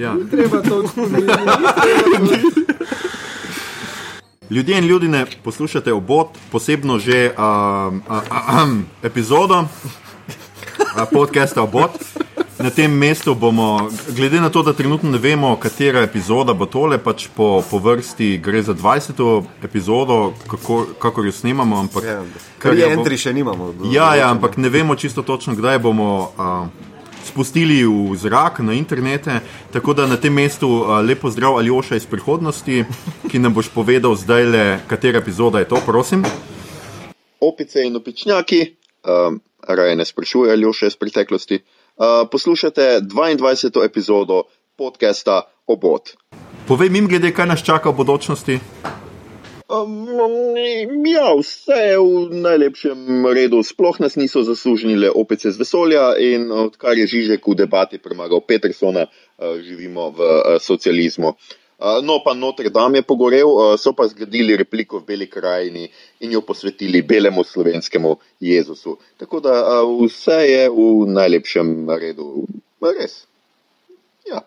Ja. Treba to spominjati. Ljudje in ljudje, poslušate obot, posebno že um, uh, uh, um, epizodo uh, podcasta obot. Na tem mestu bomo, glede na to, da trenutno ne vemo, katera epizoda bo tole, pač po, po vrsti gre za 20. epizodo, kako, kako jo snemamo. Ampak, Ja, kar je entry še nimamo. Ja, ja, ampak ne vemo čisto točno, kdaj bomo uh, spustili v zrak na internete. Tako da na tem mestu lepo zdrav Aljoša iz prihodnosti, ki nam boš povedal zdaj le, katera epizoda je to, prosim. opice in opičnjaki, um, raje ne sprašuje ali še iz preteklosti. Uh, poslušate 22. epizodo podcasta Obot. Povej mi, glede, kaj nas čaka v bodočnosti. Um, ja, vse je v najlepšem redu, sploh nas niso zaslužnile opice z vesolja in odkar je Žižek v debati premagal Petersona, uh, živimo v uh, socializmu. Uh, no, pa Notre Dame je pogorel, so pa zgradili repliko v Beli krajini in jo posvetili belemu slovenskemu Jezusu. Tako da vse je v najlepšem redu. Res. Ja.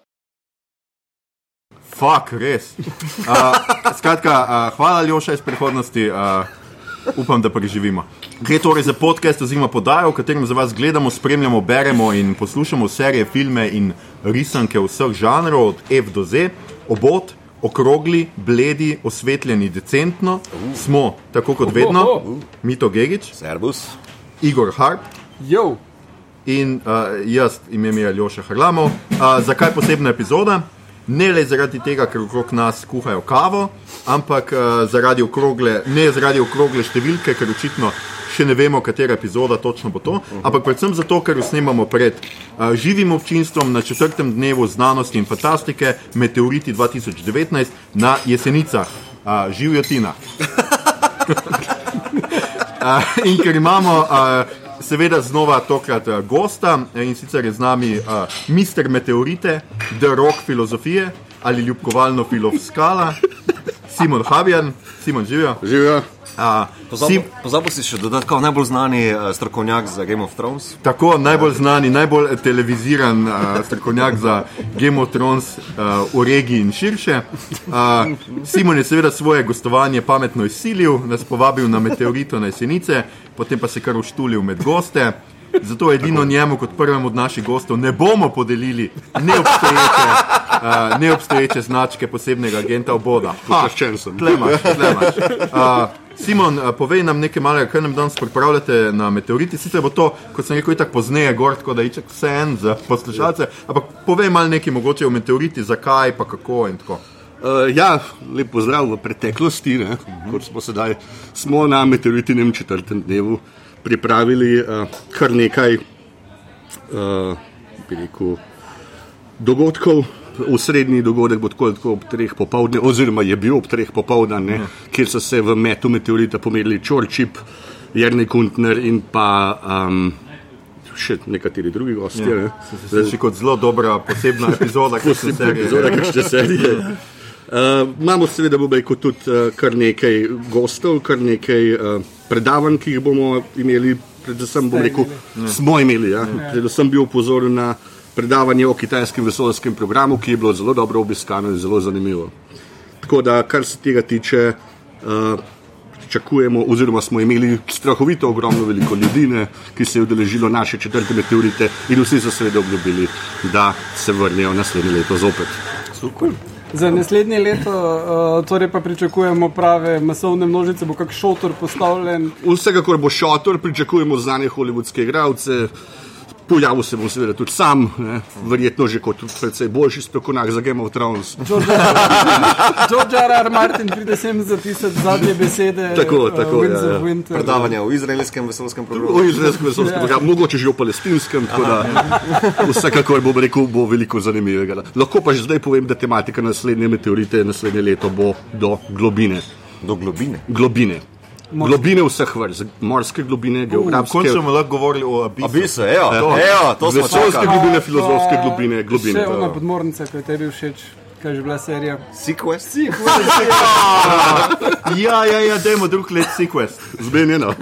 Fak, res. Uh, skratka, uh, hvala, Aljoša iz prihodnosti. Uh, upam, da preživimo. Gre torej za podcast oziroma podajo, v katerem za vas gledamo, spremljamo, beremo in poslušamo serije, filme in risanke vseh žanrov, od F do Z, obot, okrogli, bledi, osvetljeni, decentno. Smo, tako kot vedno, Mito Gigič, Servus. Igor Harp Jo, in uh, jaz, ime mi je Aljoša Hrlamov. Uh, zakaj posebna epizoda? Ne le zaradi tega, ker okrog nas kuhajo kavo, ampak uh, zaradi okrogle, ne zaradi okrogle številke, ker očitno še ne vemo, katera epizoda točno bo to, ampak predvsem zato, ker jo snemamo pred uh, živim občinstvom na četrtem dnevu znanosti in fantastike, Meteoriti 2019 na Jesenicah. Uh, živijo Tina. Uh, in ker imamo, uh, seveda, znova tokrat uh, gosta eh, in sicer je z nami uh, Mister Meteorite, The Rock filozofije ali ljubkovalno filozofskala, Simon Habjan, Simon živijo. Živijo. Uh, Pozabil pozabil si še dodati, kot najbolj znani uh, strokovnjak za Game of Thrones. Tako najbolj znani, najbolj televiziran uh, strokovnjak za Game of Thrones uh, v regiji in širše. Uh, Simon je seveda svoje gostovanje pametno izsilil, nas povabil na meteorito na jesenice, potem pa se kar uštulil med goste. Zato edino njemu, kot prvemu od naših gostov, ne bomo podelili neobstoječe, uh, neobstoječe značke posebnega agenta oboda. Počaščen sem. Tlemaš, tlemaš. Uh, Simon, uh, povej nam nekaj malega, kaj nam danes pripravljate na meteoriti. Sicer bo to, kot sem rekel, tako pozneje, gor, tako da je čak vse en za poslušalce, ampak povej malo nekaj mogoče o meteoriti, zakaj, pa kako in tako. Uh, ja, lep pozdrav v preteklosti, ne, kot smo sedaj. Smo na meteoritinem četrtem dnevu pripravili uh, kar nekaj uh, rekel, dogodkov. Osrednji dogodek bo tako, tako ob treh popovdne, oziroma je bil ob treh popovdne, ne, kjer so se v metu meteorita pomerili Čorčip, Jrnej Kuntner in pa um, še nekateri drugi gostje. ne. Sliši kot zelo dobra posebna epizoda, ki se serije. Epizoda kakšne serije. Uh, imamo seveda bo rekel, tudi uh, kar nekaj gostov, kar nekaj uh, predavanj, ki jih bomo imeli. Predvsem bom rekel, smo imeli. Ja. Predvsem bil upozoren na predavanje o kitajskem vesoljskem programu, ki je bilo zelo dobro obiskano in zelo zanimivo. Tako da, kar se tega tiče, uh, pričakujemo, oziroma smo imeli strahovito ogromno veliko ljudi, ne, ki se je udeležilo naše četrte meteorite in vsi so seveda obljubili, da se vrnejo naslednje leto zopet. Super. Za naslednje leto uh, torej pa pričakujemo prave masovne množice, bo kak šotor postavljen. Vsekakor bo šotor, pričakujemo znane holivudske igralce. Pojavil se bom seveda tudi sam, ne, verjetno že kot precej boljši strokovnjak za Game of Thrones. George R. R. Martin pride sem zapisati zadnje besede. Tako, eh, tako, Winds ja, ja. Predavanje o izraelskem vesoljskem programu. O izraelskem vesoljskem programu, mogoče že o palestinskem, tako da vsekakor bom rekel, bo veliko zanimivega. Lahko pa že zdaj povem, da tematika naslednje meteorite naslednje leto bo do globine. Do globine. Globine. Globine vseh vrst, morske globine, geografske. Končno bomo lahko govorili o abisu. Abise, evo, evo, evo, to smo Vesoljske čakali. globine, filozofske globine, Še globine. ona podmornica, ki je tebi všeč, kaj je že bila serija. Sequest. Ja, ja, ja, dajmo drug let sequest. Zmenjeno.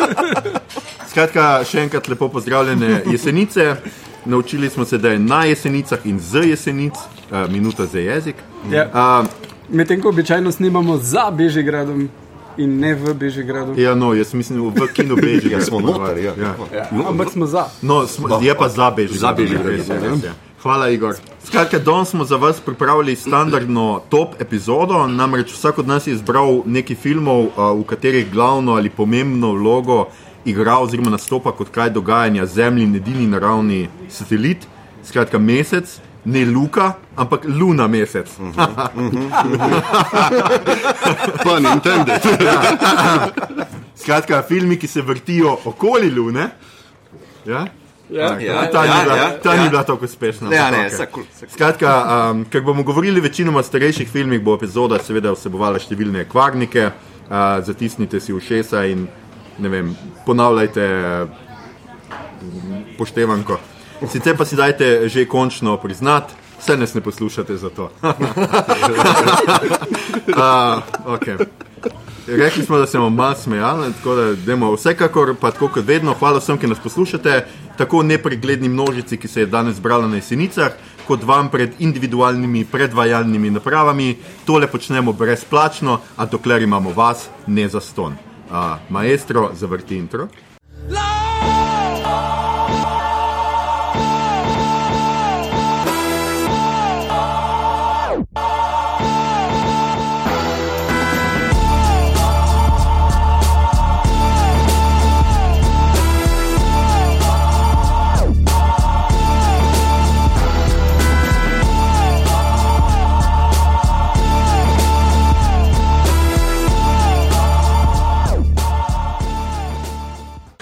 Skratka, še enkrat lepo pozdravljene jesenice. Naučili smo se, da je na jesenicah in z jesenic, uh, minuta za jezik. Ja. Uh, Medtem ko običajno snimamo za Bežigradom in ne v Bežigradu. ja, no, jaz mislim, v kinu Bežiga. Ja, smo noter, ja. ja. Ja, ampak smo za. No, smo, je pa za Bežigrad. Za Bežigrad, ja. res je. Hvala, Igor. Skratka, danes smo za vas pripravili standardno top epizodo. Namreč vsak od nas je izbral nekaj filmov, v katerih glavno ali pomembno vlogo igra oziroma nastopa kot kraj dogajanja Zemlji, edini naravni satelit, skratka mesec, ne Luka, ampak Luna mesec. Pa Nintendo. Skratka, filmi, ki se vrtijo okoli Lune. Ja? Ja. Ja, ta ni ja, bila, ja, ta ja. ni bila tako uspešna. Ja, ne, okej. vse kul, vse kul. Skratka, um, ker bomo govorili večinoma o starejših filmih, bo epizoda seveda vsebovala številne kvarnike, uh, zatisnite si ušesa in ne vem, ponavljajte uh, poštevanko. Sicer pa si dajte že končno priznati, vse nas ne poslušate za to. uh, okay. Rekli smo, da se bomo malo smejali, tako da demo vsekakor, pa tako kot vedno, hvala vsem, ki nas poslušate, tako nepregledni množici, ki se je danes zbrala na jesenicah, kot vam pred individualnimi predvajalnimi napravami. Tole počnemo brezplačno, a dokler imamo vas, ne za ston. Uh, maestro, zavrti intro.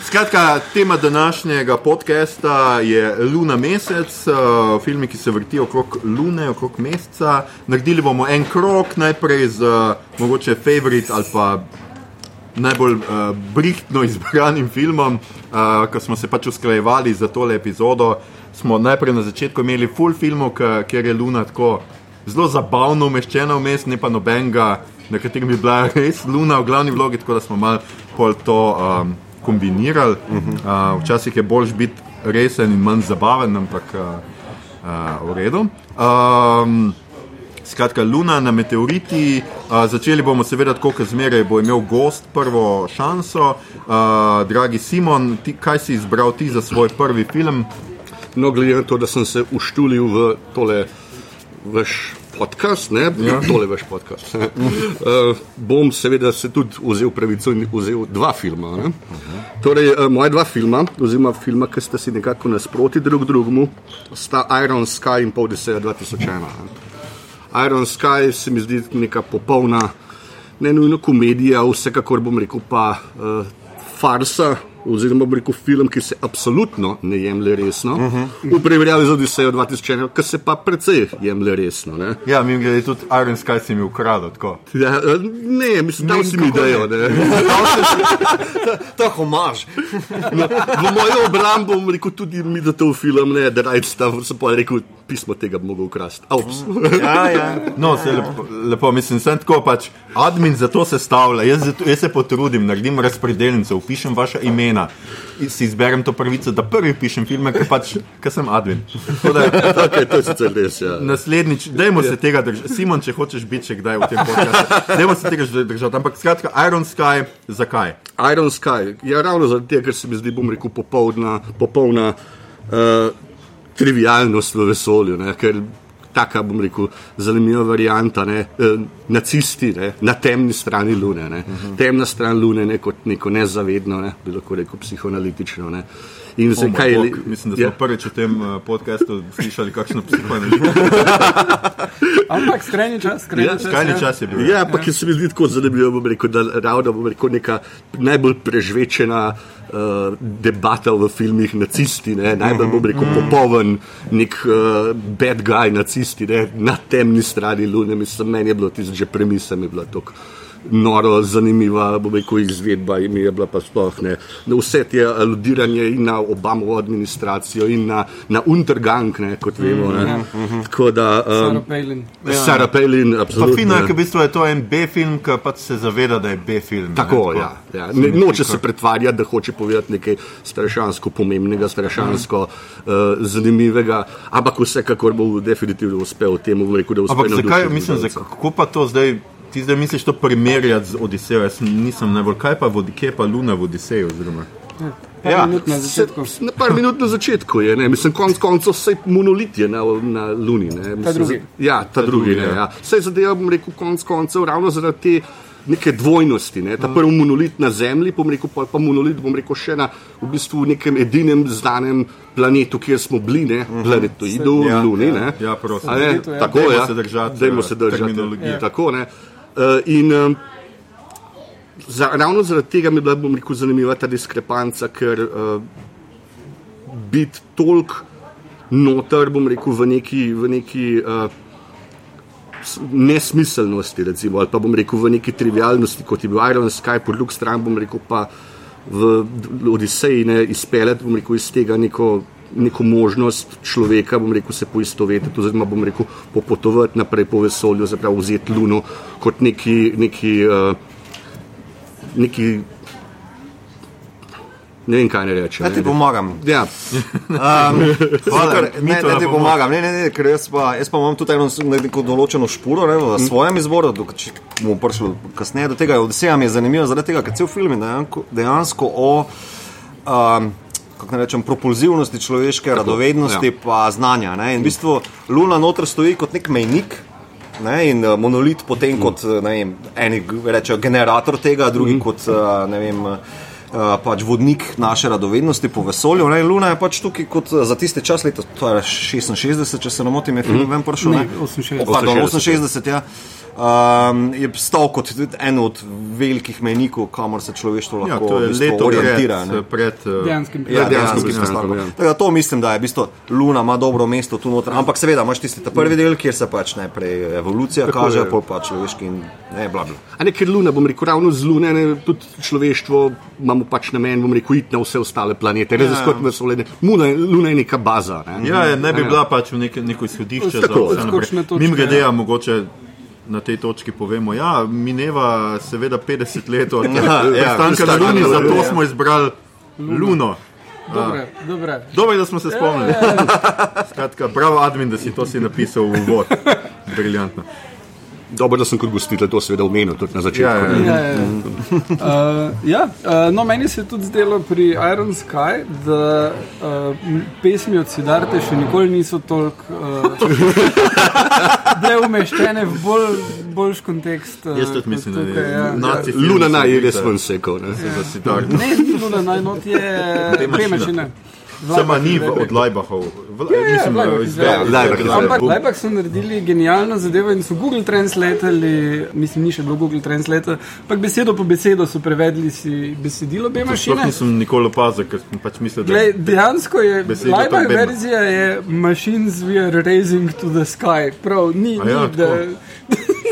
Skratka, tema današnjega podcasta je Luna mesec, uh, filmi, ki se vrtijo okrog Lune, okrog meseca. Naredili bomo en krok, najprej z uh, mogoče favorit ali pa najbolj uh, brihtno izbranim filmom, uh, ko smo se pač usklajevali za tole epizodo. Smo najprej na začetku imeli full filmov, k- kjer je Luna tako zelo zabavno umeščena vmes, ne pa nobenega, na katerem bi bila res Luna v glavni vlogi, tako da smo mal pol to um, kombinirali. Uh, včasih je bolj biti resen in manj zabaven, ampak uh, uh, v redu. Um, Skratka, Luna na meteoriti. Uh, začeli bomo, seveda, tako kot zmeraj, bo imel gost prvo šanso. Uh, dragi Simon, ti, kaj si izbral ti za svoj prvi film? No, glede na to, da sem se uštulil v tole vaš podcast, ne, ja. tole vaš podcast, uh, bom seveda se tudi vzel pravico in vzel dva filma. Ne. Torej, uh, moja dva filma, oziroma filma, ki sta si nekako nasproti drug drugemu, sta Iron Sky in pa Odiseja 2001. Ne. Iron Sky se mi zdi neka popolna, ne nujno komedija, vsekakor bom rekel pa uh, farsa. Oziroma, rekel film, ki se absolutno ne jemlje resno, uh -huh. v primerjavi z Odisejo 2001, ki se pa precej jemlje resno. Ne, Ja, mi glede tudi Iron Sky si mi ukradel. ja, eh, ne mislim, da si mi dajo. Je homaž. No, v mojo obrambo bom rekel tudi mi, da to film ne, da raj stav, sem pa rekel, pismo tega bi mogel ukrasti. Aups. Ja, ja. No, se lepo, lepo mislim, sem tako pač. Admin za to sestavlja, jaz, zato, jaz se potrudim, naredim razpredelnico, upišem vaša imena, in si izberem to pravico, da prvi pišem filme, ker pač, ker sem admin. Da, okay, to je sicer res. Ja. Naslednjič, dajmo se tega držati. Simon, če hočeš biti še kdaj v tem podkastu, dajmo se tega držati. Ampak skratka, Iron Sky, zakaj? Iron Sky, ja, ravno zaradi tega, ker se mi zdi, bom rekel, popolna, popolna uh, trivialnost v vesolju. Ne, ker taka, bom rekel, zanimiva varianta, ne, eh, nacisti ne, na temni strani Lune. Ne, uh -huh. Temna stran Lune ne, kot neko nezavedno, ne, bi lahko rekel psihoanalitično. Ne. In Oh zdaj, moj kaj je bog, li- Mislim, da smo ja. prvič v tem uh, podkastu slišali kakšno psihoanalizo. Ampak skrajni čas, skrajni Ja, čas. Skrajni ja. čas je bil. Ja, ampak ja. se mi zdi tako zanimivo, bom rekel, da ravno bom rekel, neka najbolj prežvečena uh, debata v filmih nacisti, ne, najbolj bom rekel popoln nek uh, bad guy nacisti ne, na temni strani lune. Mislim, meni je bilo tisto že premisa, mi je bila tako noro, zanimiva, bom rekel, izvedba in mi je bila pa sploh ne. Na vse te aludiranje in na Obamovo administracijo in na, na Untergang, ne, kot vemo. Ne. Tako da. Sarah Um, Palin. Sarah Palin, Pa absolutno. fino je, ker v bistvu je to en B-film, ki pač se zaveda, da je B-film. Tako, ne, ja, ja. Ne, noče se pretvarjati, da hoče povedati nekaj strašansko pomembnega, strašansko uh, zanimivega, ampak vsekakor bo definitivno uspel temu, rekel, da uspe. Ampak zakaj, mislim, za, kako pa to zdaj, ti zdaj misliš to primerjati z Odisejo? Jaz nisem najbolj, kaj pa, vodi, kje pa Luna v Odiseju? Oziroma? Par Ja, minut na začetku. Se, na par minut na začetku je, ne? mislim, konc koncev vse monolit je na, na Luni. Ne? Mislim, drugi. za- Ja, ta, ta drugi. drugi, Ne, ja. ja. Vse zadeva, bom rekel, konc koncev ravno zaradi te. Neke dvojnosti, ne? ta prvi monolit na Zemlji, bom rekel, pa, pa monolit, bom rekel, še na v bistvu nekem edinem znanem planetu, kjer smo bili, ne? planetoidu, Ja, ja, Luni. ja. ne. Ja, prosim. Ne? Ja. Tako Dajmo je. se držati, Dajmo se držati terminologije. ja. Tako, ne. Uh, in za, ravno zaradi tega mi je bila, bom rekel, zanimiva ta diskrepanca, ker uh, biti toliko noter, bom rekel, v neki, v neki uh, nesmiselnosti, recimo, ali pa bom rekel v neki trivialnosti, kot je bil Iron Sky, po drugi strani bom rekel pa v Odiseji ne izpeljati, bom rekel, iz tega neko. Neko možnost človeka, bom rekel, se poistovetiti, oziroma bom rekel, popotovati naprej po vesolju, zapravo vzeti Luno kot neki, neki, uh, neki ne vem, kaj ne rečem. Ja, ti pomagam. Ja, Um, hvala, ne, ne nam ti pomaga. pomagam, ne, ne, ne, ker jaz pa, jaz pa imam tudi eno neko določeno špuro ne, v svojem izboru, dok- če bomo prišli kasneje do tega. Odiseja mi je zanimiva zaradi tega, ker cel film je dejansko, dejansko o. Um, Kako naj rečem, propulzivnosti človeške, radovednosti, ja. ja. pa znanja. Ne? In v bistvu Luna noter stoji kot nek mejnik, ne? in uh, monolit potem mm. kot, ne vem, eni rečejo generator tega, drugi mm. kot, uh, ne vem, pač vodnik naše radovednosti po vesolju. Ne? Luna je pač tukaj kot za tiste čas, leta to je 66, če se ne motim, je film mm. ven prišel. Ne, 68. O, pardon, 68, 68, ja. Um, je stal kot en od velikih mejnikov, kamor se človeštvo Ja, lahko to je leto orientira. pred, ne. pred uh, Dejanskim Ja, dejansko dejansko bi bi stankom, ja. Da to mislim, da je v bistvu Luna ima dobro mesto tu noter. Ampak seveda imaš tisti prvi del, kjer se pač najprej evolucija Tako kaže, je. pol pa človeški in ne, bla bla. A ne, ker Luna, bom rekel, ravno z Lune, ne, tudi človeštvo imamo pač namen, bom rekel, iti na vse ostale planete, raziskati vesolje. ne. Luna, je- Luna je neka baza. Ne. Ja, je, ne bi bila pač v nek, neko izhodišče za Tako, vse odskočne naprej. Mim grede, ja. ja. mogoče na tej točki povemo, ja, mineva seveda 50 let od Ja, ja, nastanka na Luni, zato ja. smo izbrali Luno. Dobre, dobre. Dobro, je, da smo se spomnili. Skratka, bravo, admin, da si to si napisal v uvod. Briljantno. Dobro, da sem kot gostitelj to seveda omenil tudi na začetku. Ja, ja, ja. Ja, ja. Uh, ja, uh, no, meni se je tudi zdelo pri Iron Sky, da uh, pesmi od Sidarte še nikoli niso toliko uh, bile umeščene v bolj, boljš kontekst. Uh, Jaz tudi mislim, da tukaj, je ja. naci Luna naj je res ven sekal. ne. sitar. Ne, ni Luna najnot, je dve mašine. Sama ni v- od Lajbahov. V- Mislim, Laibach da izvaja. izvaja. Laibach izvaja. Ampak Lajbak so naredili genialno zadevo in so Google Translatali, mislim, ni še bilo Google Translate, ampak besedo po besedo so prevedli si besedilo Sploh mašine. nisem nikoli opazil, ker sem pač mislil, da Glej, dejansko je vedno. verzija je Machines we are raising to the sky. Prav, ni, A ni ja, da.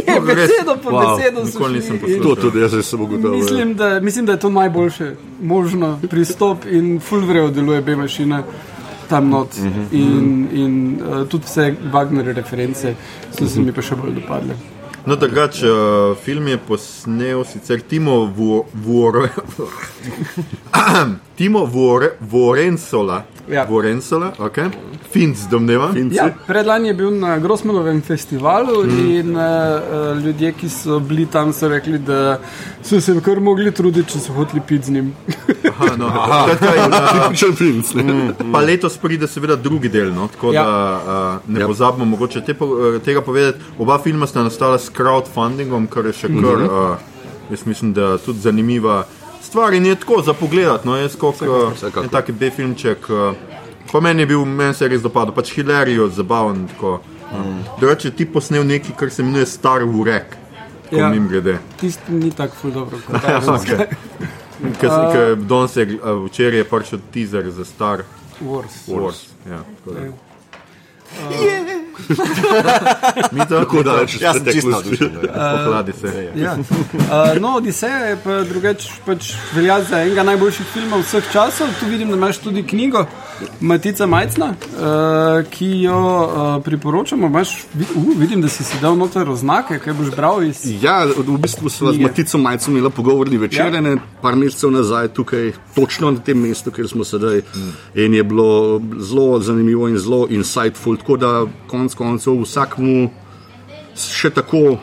Je, Res? besedo po Wow. besedo so Nikoli nisem To tudi jaz sem ugotovil. Mislim da, mislim, da je to najboljše možno pristop in fulvrejo deluje obe mašine tam not. In, in uh, tudi vse Wagner reference so se mi pa še bolj dopadle. No, drugače, uh, film je posnel sicer Timo Vore. Timo Vore, Vorensola. Ja. Vorensola, ok. Finc, domnevam. Ja, predlani je bil na Grosmanovem festivalu mm. in uh, ljudje, ki so bili tam, so rekli, da so se kar mogli truditi, če so hoteli piti z njim. Aha, no. In, uh, Tipičen filmc. ne. Pa letos pride seveda drugi del, no? tako Ja. ja. da uh, ne Ja. ja. pozabimo mogoče te, tega povedati. Oba filma sta nastala s crowdfundingom, kar je še kar, uh, jaz mislim, da tudi zanimiva stvar in je tako za pogled. No? Jaz kot vsekakor. en taki B-filmček, uh, pa meni je bil, meni se je res dopadel, pač hilarijo, zabaven. Tako, mm. Drugače ti posnel nekaj, kar se imenuje Star Urek. Ja. Tisti ni tako ful dobro kot Ker danes je, uh, včeraj je prišel teaser za Star Wars. Wars. Ja, tako da. Mi to Tako daleč sem čisto. Pohladi se. Ja. Uh, no, Odiseja je pa drugače pač velja za enega najboljših filmov vseh časov. Tu vidim, da imaš tudi knjigo Matica Majcna, uh, ki jo uh, priporočamo. Vid, uh, vidim, da si si dal noter oznake, kaj boš bral iz. Ja, v bistvu smo z. Matico Majcem imeli pogovorni večer, Ja. ja. par mesecev nazaj, tukaj, točno na tem mestu, kjer smo sedaj. Mm. In je bilo zelo zanimivo in zelo insightful. Tako da konec koncev vsakmu še tako.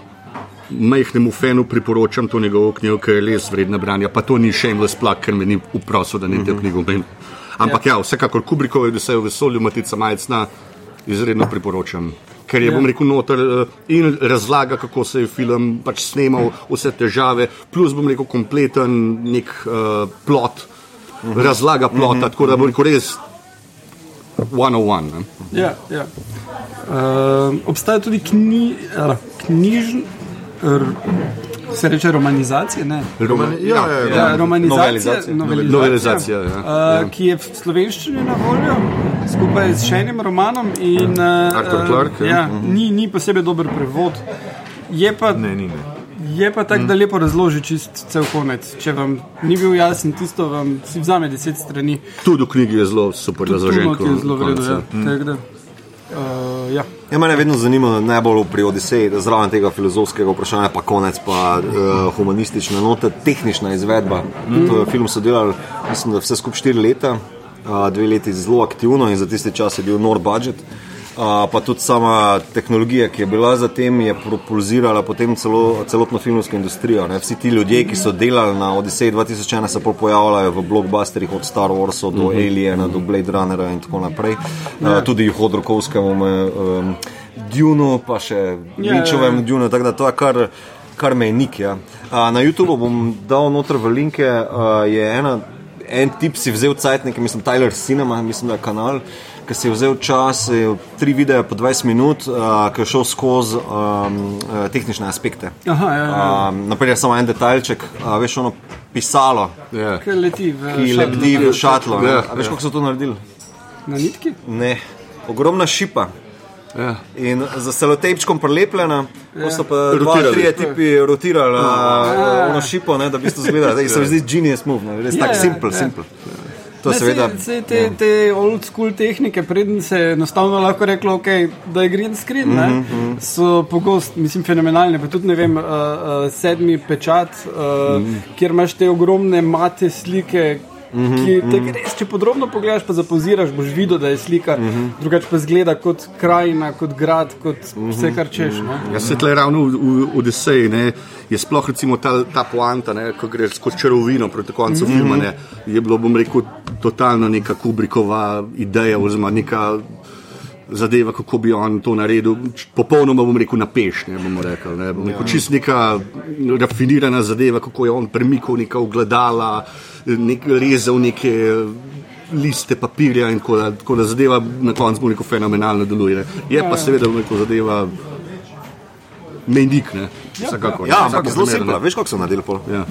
Majhnemu fenu priporočam to njegovo knjigo, ker je res vredna branja. Pa to ni shameless plug, ker me ni uprosil, da ne te knjigo menim. Ampak ja, vsekakor Kubrikov je vse v vesolju, Matica Majcna, izredno priporočam. Ker je, Ja. bom rekel, noter eh, in razlaga, kako se je film pač snemal, vse težave, plus bom rekel, kompleten nek uh, plot, razlaga plota, tako da bom rekel, res 101. Ne? Ja, ja. Uh, obstaja tudi kni, uh, knjižn. R, se reče romanizacija, ne? Romani- Ja, ja, ja. Ja, romanizacija, Novelizacija. novelizacija, Novelizacija, ja. Uh, Ja. ki je v slovenščini na voljo, skupaj s še enim romanom. In, uh, Arthur Clarke, ja. ja, ni, ni posebej dober prevod. Je pa, Ne, ni, ne. je pa tako, da lepo razloži čist cel konec. Če vam ni bil jasen, tisto vam si vzame deset strani. Tudi v knjigi je zelo super razložen. Tuno, ki je zelo vredno. ja. Ja. Uh, ja. Ja, mene vedno zanima najbolj pri Odiseji, da zraven tega filozofskega vprašanja, pa konec, pa uh, humanistična nota, tehnična izvedba. Mm. To je film so delali, mislim, da vse skupaj štiri leta, uh, dve leti zelo aktivno in za tisti čas je bil nor budget. Uh, pa tudi sama tehnologija, ki je bila za tem, je propulzirala potem celo, celotno filmsko industrijo. Ne? Vsi ti ljudje, ki so delali na Odiseji 2001, se pojavljajo v blockbusterjih od Star Warsa do Mhm. Aliena do Blade Runnera in tako naprej. Uh, tudi Hodorkovskemu, um, Dunu, pa še Linčovem ja, ja. Dunu, tako da to je kar, kar mejnik. Ja. Uh, na YouTubu bom dal noter v linke, uh, je ena, en tip si vzel cajtnik, mislim Tyler Cinema, mislim, da je kanal. Ki si je vzel čas, je tri videe po 20 minut, uh, ki je šel skozi um, tehnične aspekte. Aha, ja, ja. Um, naprej, samo en detajlček, uh, veš, ono pisalo, Ja. Ki leti v ki šatlu. lebdi v šatlu. ne. Ja, A veš, kako so to naredili? Na nitki? Ne, ogromna šipa. Ja. In za selotejpčkom prelepljena, ja. so pa dva, Rotirali. tri tipi rotirali uh, ono šipo, ne, da bi to zgledali. Se mi zdi genius move, ne, res Ja, tako ja, simpel, ja. To Ne, seveda. sej te, te old school tehnike, preden se je enostavno lahko reklo, okay, da je green screen, mm Mhm, -hmm. so pogosto, mislim, fenomenalne. Pa tudi, ne vem, uh, uh, sedmi pečat, uh, mm. -hmm. kjer imaš te ogromne mate slike. Mhm, Ki, mm. res, če podrobno pogledaš, pa zapoziraš, boš videl, da je slika, mm. -hmm. drugače pa zgleda kot krajina, kot grad, kot vse, kar češ. Ne? Ja, se tle ravno v, v Odiseji ne, je sploh recimo ta, ta poanta, ne, ko greš skozi čarovino proti koncu mm -hmm. filma, ne, je bilo, bom rekel, totalno neka Kubrikova ideja oziroma neka zadeva, kako bi on to naredil. Popolnoma bom rekel napeš, ne bomo rekli. Ne, bom rekel, čist neka rafinirana zadeva, kako je on premikal neka ogledala, nek, rezal neke liste papirja in tako, da, tako da zadeva na koncu bom rekel fenomenalno deluje. Ne. Je pa seveda bom rekel zadeva mejnik, ne. Ja, ampak Vsako zelo primer, simpel. ne. Veš, kako so naredili? Ja.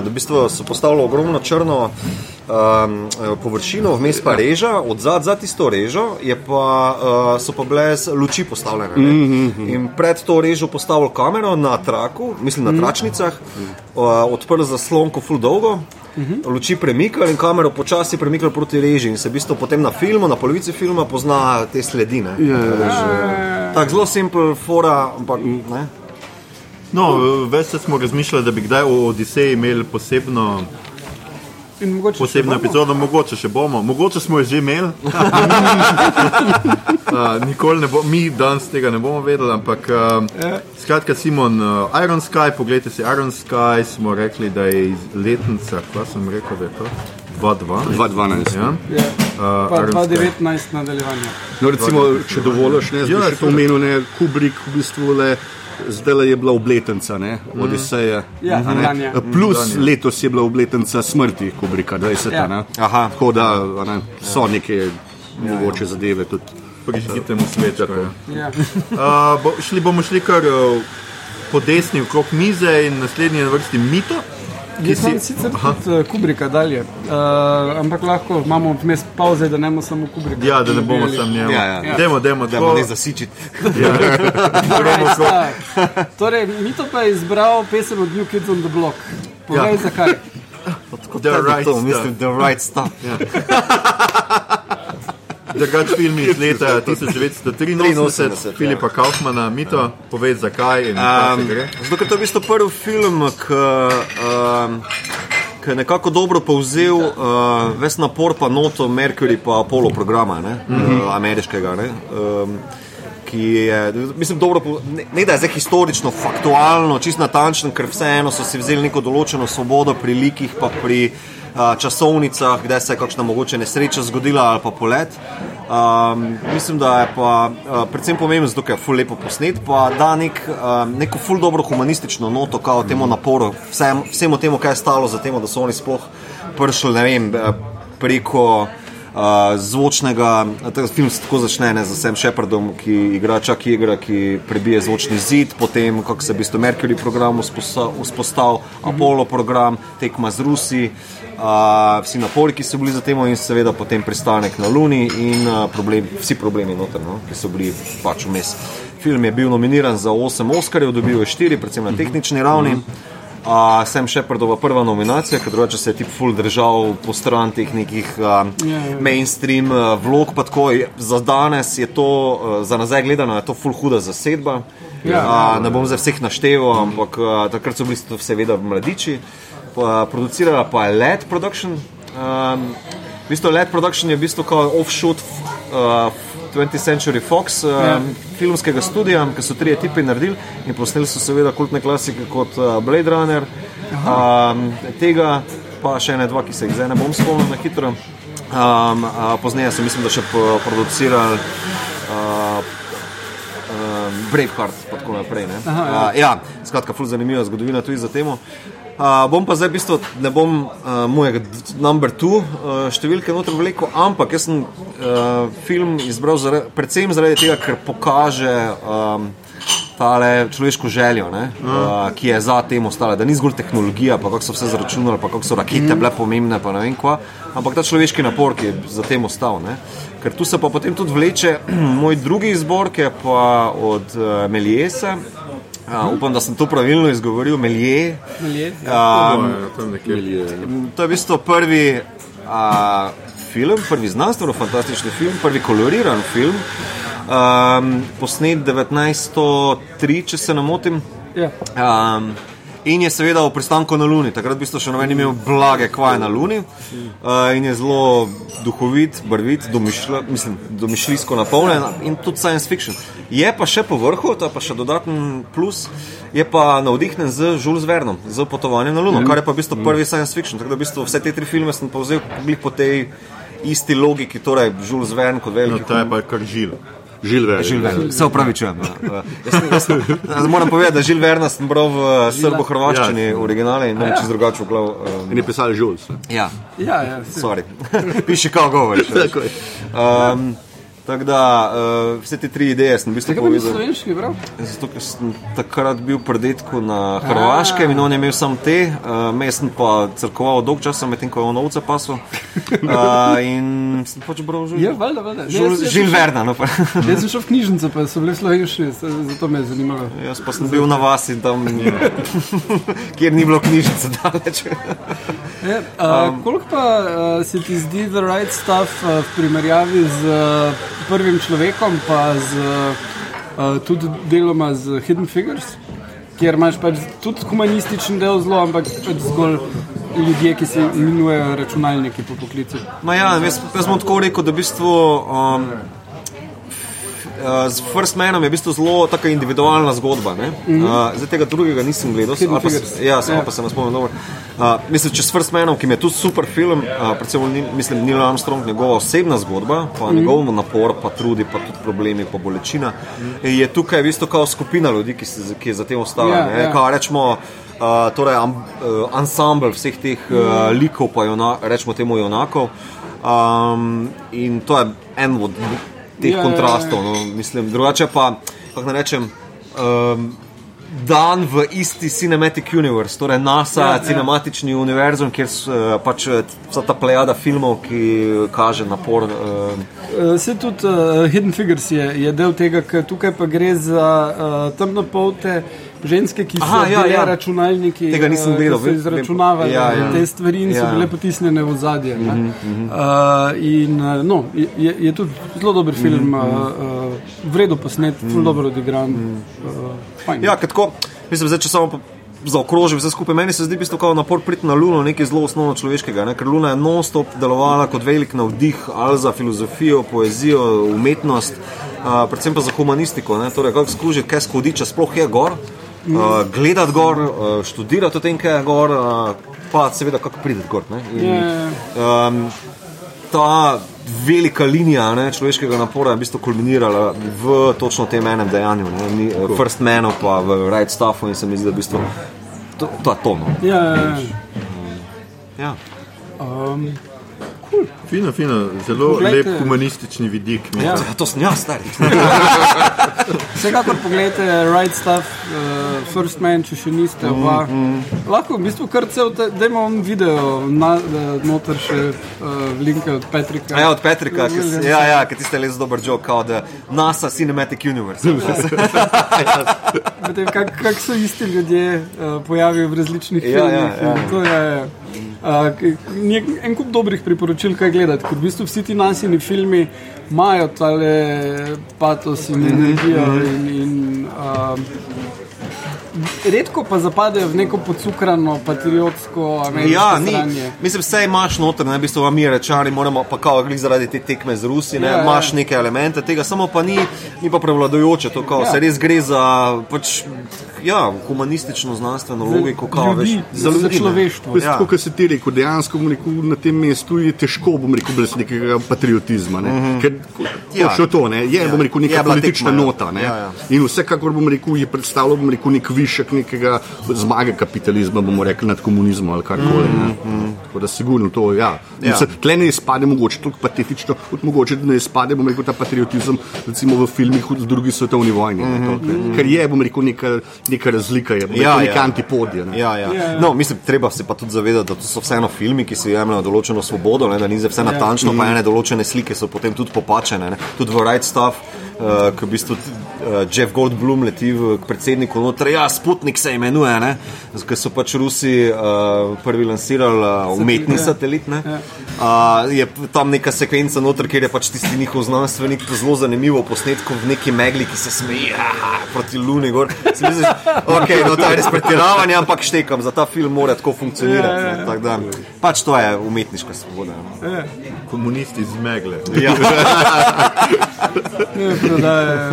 Uh, v bistvu so postavili ogromno črno um, površino, vmes pa reža, od zadaj za tisto režo pa, uh, so pa bile luči postavljene. Mm -hmm. In pred to režo postavili kamero na traku, mislim na tračnicah, uh, odprli zaslonko full dolgo. Luči premikali in kamero počasi premikali proti reži, in se v bistvu potem na filmu, na polovici filma pozna te sledine. Ja, ja. Tako zelo simpel, fora, ampak ne. No, več smo razmišljali, da bi kdaj o Odiseji imeli posebno, In mogoče posebno epizodo, mogoče še bomo, mogoče smo jo že imeli. uh, nikoli ne bo, mi danes tega ne bomo vedeli, ampak uh, skratka, Simon, uh, Iron Sky, pogledajte si Iron Sky, smo rekli, da je iz letnica, kaj sem rekel, da je to 2-2. 2-12. Ja? Ja. Uh, Pa Iron Sky. 2019 nadaljevanje. No, recimo, če dovoliš, ne, Ja, še to omenil, ne, Kubrick v bistvu le. Zdaj je bila obletnica, ne, Odiseja. Ja, a ne. Plus Danja. letos je bila obletnica smrti Kubricka, 20. Ja. Ja. Aha. Tako da a ne, so neke mogoče zadeve tudi. Prižgite mu svečko. Ja. Ja. Uh, bo, šli bomo šli kar uh, po desni okrog mize in naslednji je na vrsti mito. Jaz sem sicer tudi uh, Kubrika dalje, uh, ampak lahko imamo vmes pauze, da ne bomo samo Kubrika. Ja, da ne bomo nabijali. sam njemu. Ja, ja. Demo, demo, Da ne zasičiti. Alright, sta. Torej, Mito pa je izbral pesem od New Kids on the Block. Povej, Ja. zakaj. The right to, mislim, the right stuff. Drugač film iz leta 1983, 83, Filipa Kaufmana, Mito, povej zakaj Um, zato, ker to je v bistvu prvi film, ki um, ki je nekako dobro povzel uh, ves napor pa noto Mercury pa Apollo programa, ne, mm -hmm. uh, ameriškega. Ne, um, Ki je, mislim, dobro, ne, ne da je zdaj historično, faktualno, čist natančen, ker vseeno so si vzeli neko določeno svobodo pri likih, pa pri uh, časovnicah, kdaj se je kakšna mogoče nesreča zgodila ali pa polet. Um, mislim, da je pa uh, predvsem pomembno, zato je ful lepo posnet, pa da nek, um, neko ful dobro humanistično noto, kao temu naporu, vsem, vsemu temu, kaj je stalo za tem, da so oni sploh prišli, ne vem, preko. Uh, zvočnega, ta film se tako začne ne, z Sam Shepardom, ki igra čak igra, ki prebije zvočni zid, potem kako se v bistvu Mercury program vzposta- vzpostavil, Apollo program, tekma z Rusi, uh, vsi napori, ki so bili za tem in seveda potem pristanek na Luni in uh, problem, vsi problemi noter, no, ki so bili pač vmes. Film je bil nominiran za 8 Oscarjev, dobil je 4, predvsem na tehnični ravni. Uh, Sam Shepardova prva nominacija, ker drugače se je tip full držal po stran teh nekih uh, Ja, ja. mainstream uh, vlog, pa tako je- za danes je to, uh, za nazaj gledano, je to full huda zasedba. Ja. Uh, ne bom za vseh našteval, ampak uh, takrat so bili to seveda mladiči. Pa, producirala pa je LED Production. Um, v bistvu LED Production je v bistvu kot offshoot uh, 20th Century Fox uh, Ja. filmskega studia, ki so tri ekipe naredili in posneli so seveda kultne klasike kot uh, Blade Runner, um, tega pa še ene dva, ki se jih zdaj ne bom spomnil na hitro. Um, uh, pozneje so mislim, da še producirali uh, um, Braveheart, pa tako naprej. ne. Aha, ja. Uh, ja, skratka, ful zanimiva zgodovina tudi za temo. Uh, bom pa zdaj, v bistvu, ne bom uh, mojega number two uh, številke noter vlekel, ampak jaz sem uh, film izbral zare, predvsem zaradi tega, ker pokaže um, tale človeško željo, ne, uh, ki je za tem ostala. Da ni zgolj tehnologija, pa kako so vse zračunali, pa kako so rakete bile pomembne, pa ne vem kva, ampak ta človeški napor, ki je za tem ostal. Ne. Ker tu se pa potem tudi vleče moj drugi izbor, ki je pa od uh, Meliesa. Uh, upam, da sem to pravilno izgovoril, Melije. Melje, Um, Tam nekje. to je v bistvu prvi uh, film, prvi znanstveno-fantastični film, prvi koloriran film, um, posnet 1903, če se ne motim. Ja. Um, in je seveda v pristanku na Luni, takrat v bistvu še noben imel blage kvaje na Luni uh, in je zelo duhovit, barvit, domišlja, mislim, domišljijsko napolnjen in tudi science fiction. Je pa še po vrhu, to je pa še dodaten plus, je pa navdihnjen z Jules Vernom, z potovanjem na Luno, kar je pa v bistvu prvi science fiction. Tako da v bistvu vse te tri filme sem povzel po tej isti logiki, torej Jules Verne kot No, veliki ta je pa kar žil. Žilver. Žilver, se upravičujem. ja. Jaz, jaz, jaz moram povedati, da Žil Verna sem bral v srbo-hrvaščini Ja. originale in ne čez drugače v glavu. Um, In je pisal Žuls. ja, Ja, ja, sorry. Piši kao je. Um, Tako da uh, vse te tri ideje sem v bistvu Zakaj pa nisi povedal. slovenški bral? Zato, ker sem takrat bil pred detkom na Hrvaškem in on je imel sam te, uh, jaz sem pa crkoval dolg časa, medtem ko je on ovce pasel. Uh, in sem pač bral Žil, Ja, valjda, valjda. Žil, Žil šel- Verna. No, pa. Jaz sem šel v knjižnico, pa so bile slovenščine, zato me je zanimalo. Jaz pa sem bil na vasi, tam, kjer ni bilo knjižnice daleč. Ja, uh, koliko pa uh, se ti zdi The Right Stuff uh, v primerjavi z uh, prvim človekom, pa z, uh, tudi deloma z Hidden Figures, kjer imaš pač tudi humanističen del zelo, ampak pač zgolj ljudje, ki se imenujejo računalniki po poklicu. Ma ja, jaz, jaz bom tako rekel, da v bistvu. Um, Uh, z First Manom je v bistvu zelo taka individualna zgodba. Mm -hmm. uh, zdaj tega drugega nisem gledal, Hidden ali pa, ja, Ja. pa se ne spomnim dobro. Uh, mislim, če s First Manom, ki je tudi super film, uh, predvsem mislim, Neil Armstrong, njegova osebna zgodba, pa mm -hmm. njegov napor, pa trudi, pa tudi problemi, pa bolečina, mm -hmm. je tukaj v bistvu kao skupina ljudi, ki, se, ki je za tem ostala. Ja, ne, ja. Kao rečemo, uh, torej um, uh, ansambl vseh teh uh, likov, pa juna, rečemo temu junakov. Um, in to je en od teh Ja, ja, kontrastov. No, mislim, drugače pa, kako naj rečem. Um, dan v isti cinematic universe, torej NASA, Ja, ja, ja. cinematični ja. univerzum, kjer so uh, pač eh, vsa ta plejada filmov, ki kaže napor. Uh, Se tudi uh, Hidden Figures je, je del tega, ker tukaj pa gre za uh, temnopolte ženske, ki so Aha, ja, ja. računalniki, Tega nisem eh, gledal, ki so izračunavali ja, ja. te stvari in so Ja. bile potisnjene v zadje. Uh Mhm, -huh, uh, in uh, no, je, je tudi zelo dober film, Mhm, uh, uh, vredno posnet, zelo dobro odigran. Uh, fajn. ja, ker tako, mislim, zdaj, če samo. Zaokrožil vse skupaj. Meni se zdi, da je napor priti na Luno nekaj zelo osnovno človeškega, ne? ker Luna je non-stop delovala kot velik navdih ali za filozofijo, poezijo, umetnost, uh, predvsem pa za humanistiko. Ne? Torej, kako skužiti, kaj skodiča, sploh je gor, uh, gledati gor, uh, študirati o tem, kaj je gor, uh, pa seveda kako prideti gor. ne. In, Ja. um, ta velika linija ne, človeškega napora je v bistvu kulminirala v točno tem enem dejanju, ne, ni, uh, First Manu, pa v Right Stuffu in se mi zdi, da je v bistvu to, to, je to no. Ja, ja, ja. ja. Fino, fino, zelo Poglejte. lep humanistični vidik. Ja. Ja, to sem jaz, stari. Vsekakor pogledajte Right Stuff, uh, First Man, če še niste. Oba. Mm, Lahko v bistvu kar cel, te- dajmo vam video, na, da noter še uh, linke od Petrika. Ja, od Petrika, ki s- ja, ja, ki tiste res dober joke, kao da NASA Cinematic Universe. Kako kak, kak so isti ljudje uh, pojavijo v različnih Ja, filmih. ja, ja. To je uh, nek, en kup dobrih priporočil, kaj gledati. Ker v bistvu vsi ti nasini filmi imajo tale patos in energijo. In, in, uh, redko pa zapadejo v neko podcukrano, patriotsko, ameriško Ja, ni, mislim, vse imaš noter, ne, v bistvu vam mi rečani, moramo pa kao glih zaradi te tekme z Rusi, ne, Ja, ja. imaš neke elemente tega, samo pa ni, ni pa prevladujoče, to kao, Ja. se res gre za pač, ja, humanistično znanstveno logiko, kao, ljudi, veš, za ljudi, ne. človeštvo. Ja. Tako kot se ti rekel, dejansko rekel, na tem mestu je težko, bom rekel, brez nekega patriotizma. Ne? Mm -hmm. Ker Ja. ja. to, ne? je, Ja. ja. bom rekel, neka bila politična tekma, ja. nota. Ne? Ja, ja. In vsekakor bom rekel, je predstavljal bom rekel, nek višek nekega zmage kapitalizma, bomo rekli, nad komunizmom ali karkoli. Mm -hmm. Tako da sigurno to, ja. Ja. ja. Tle ne izpade mogoče toliko patetično, kot mogoče ne izpade, bom rekel, ta patriotizem recimo v filmih v drugi svetovni vojni. Mm -hmm. Ker je, bom rekel, neka, neka razlika, je, Ja, ja. neka antipodija. Ne? Ja, ja. Ja, ja. No, mislim, treba se pa tudi zavedati, da to so vseeno filmi, ki si jemljajo določeno svobodo, ne, da ni za vse natančno, pa ene določene slike so potem tudi popačene. Ne. Tudi v Right Stuff, uh, ki v bistvu uh, Jeff Goldblum leti v, k predsedniku noter, ja, Sputnik se imenuje, ne, ker so pač Rusi uh, prvi lansirali uh, umetni satelit. Ne. Uh, je tam neka sekvenca noter, kjer je pač tisti njihov znanstvenik zelo zanimivo posnetko v neki megli, ki se smeji aha, proti Luni gor. Misliš, okay, no, to je res pretiravanje, ampak štekam, za ta film mora tako funkcionirati. Ja, ja, ne, ja. Da, pač to je umetniška svoboda. no. Komunisti zmegle. Ja, Ne, prodajajo.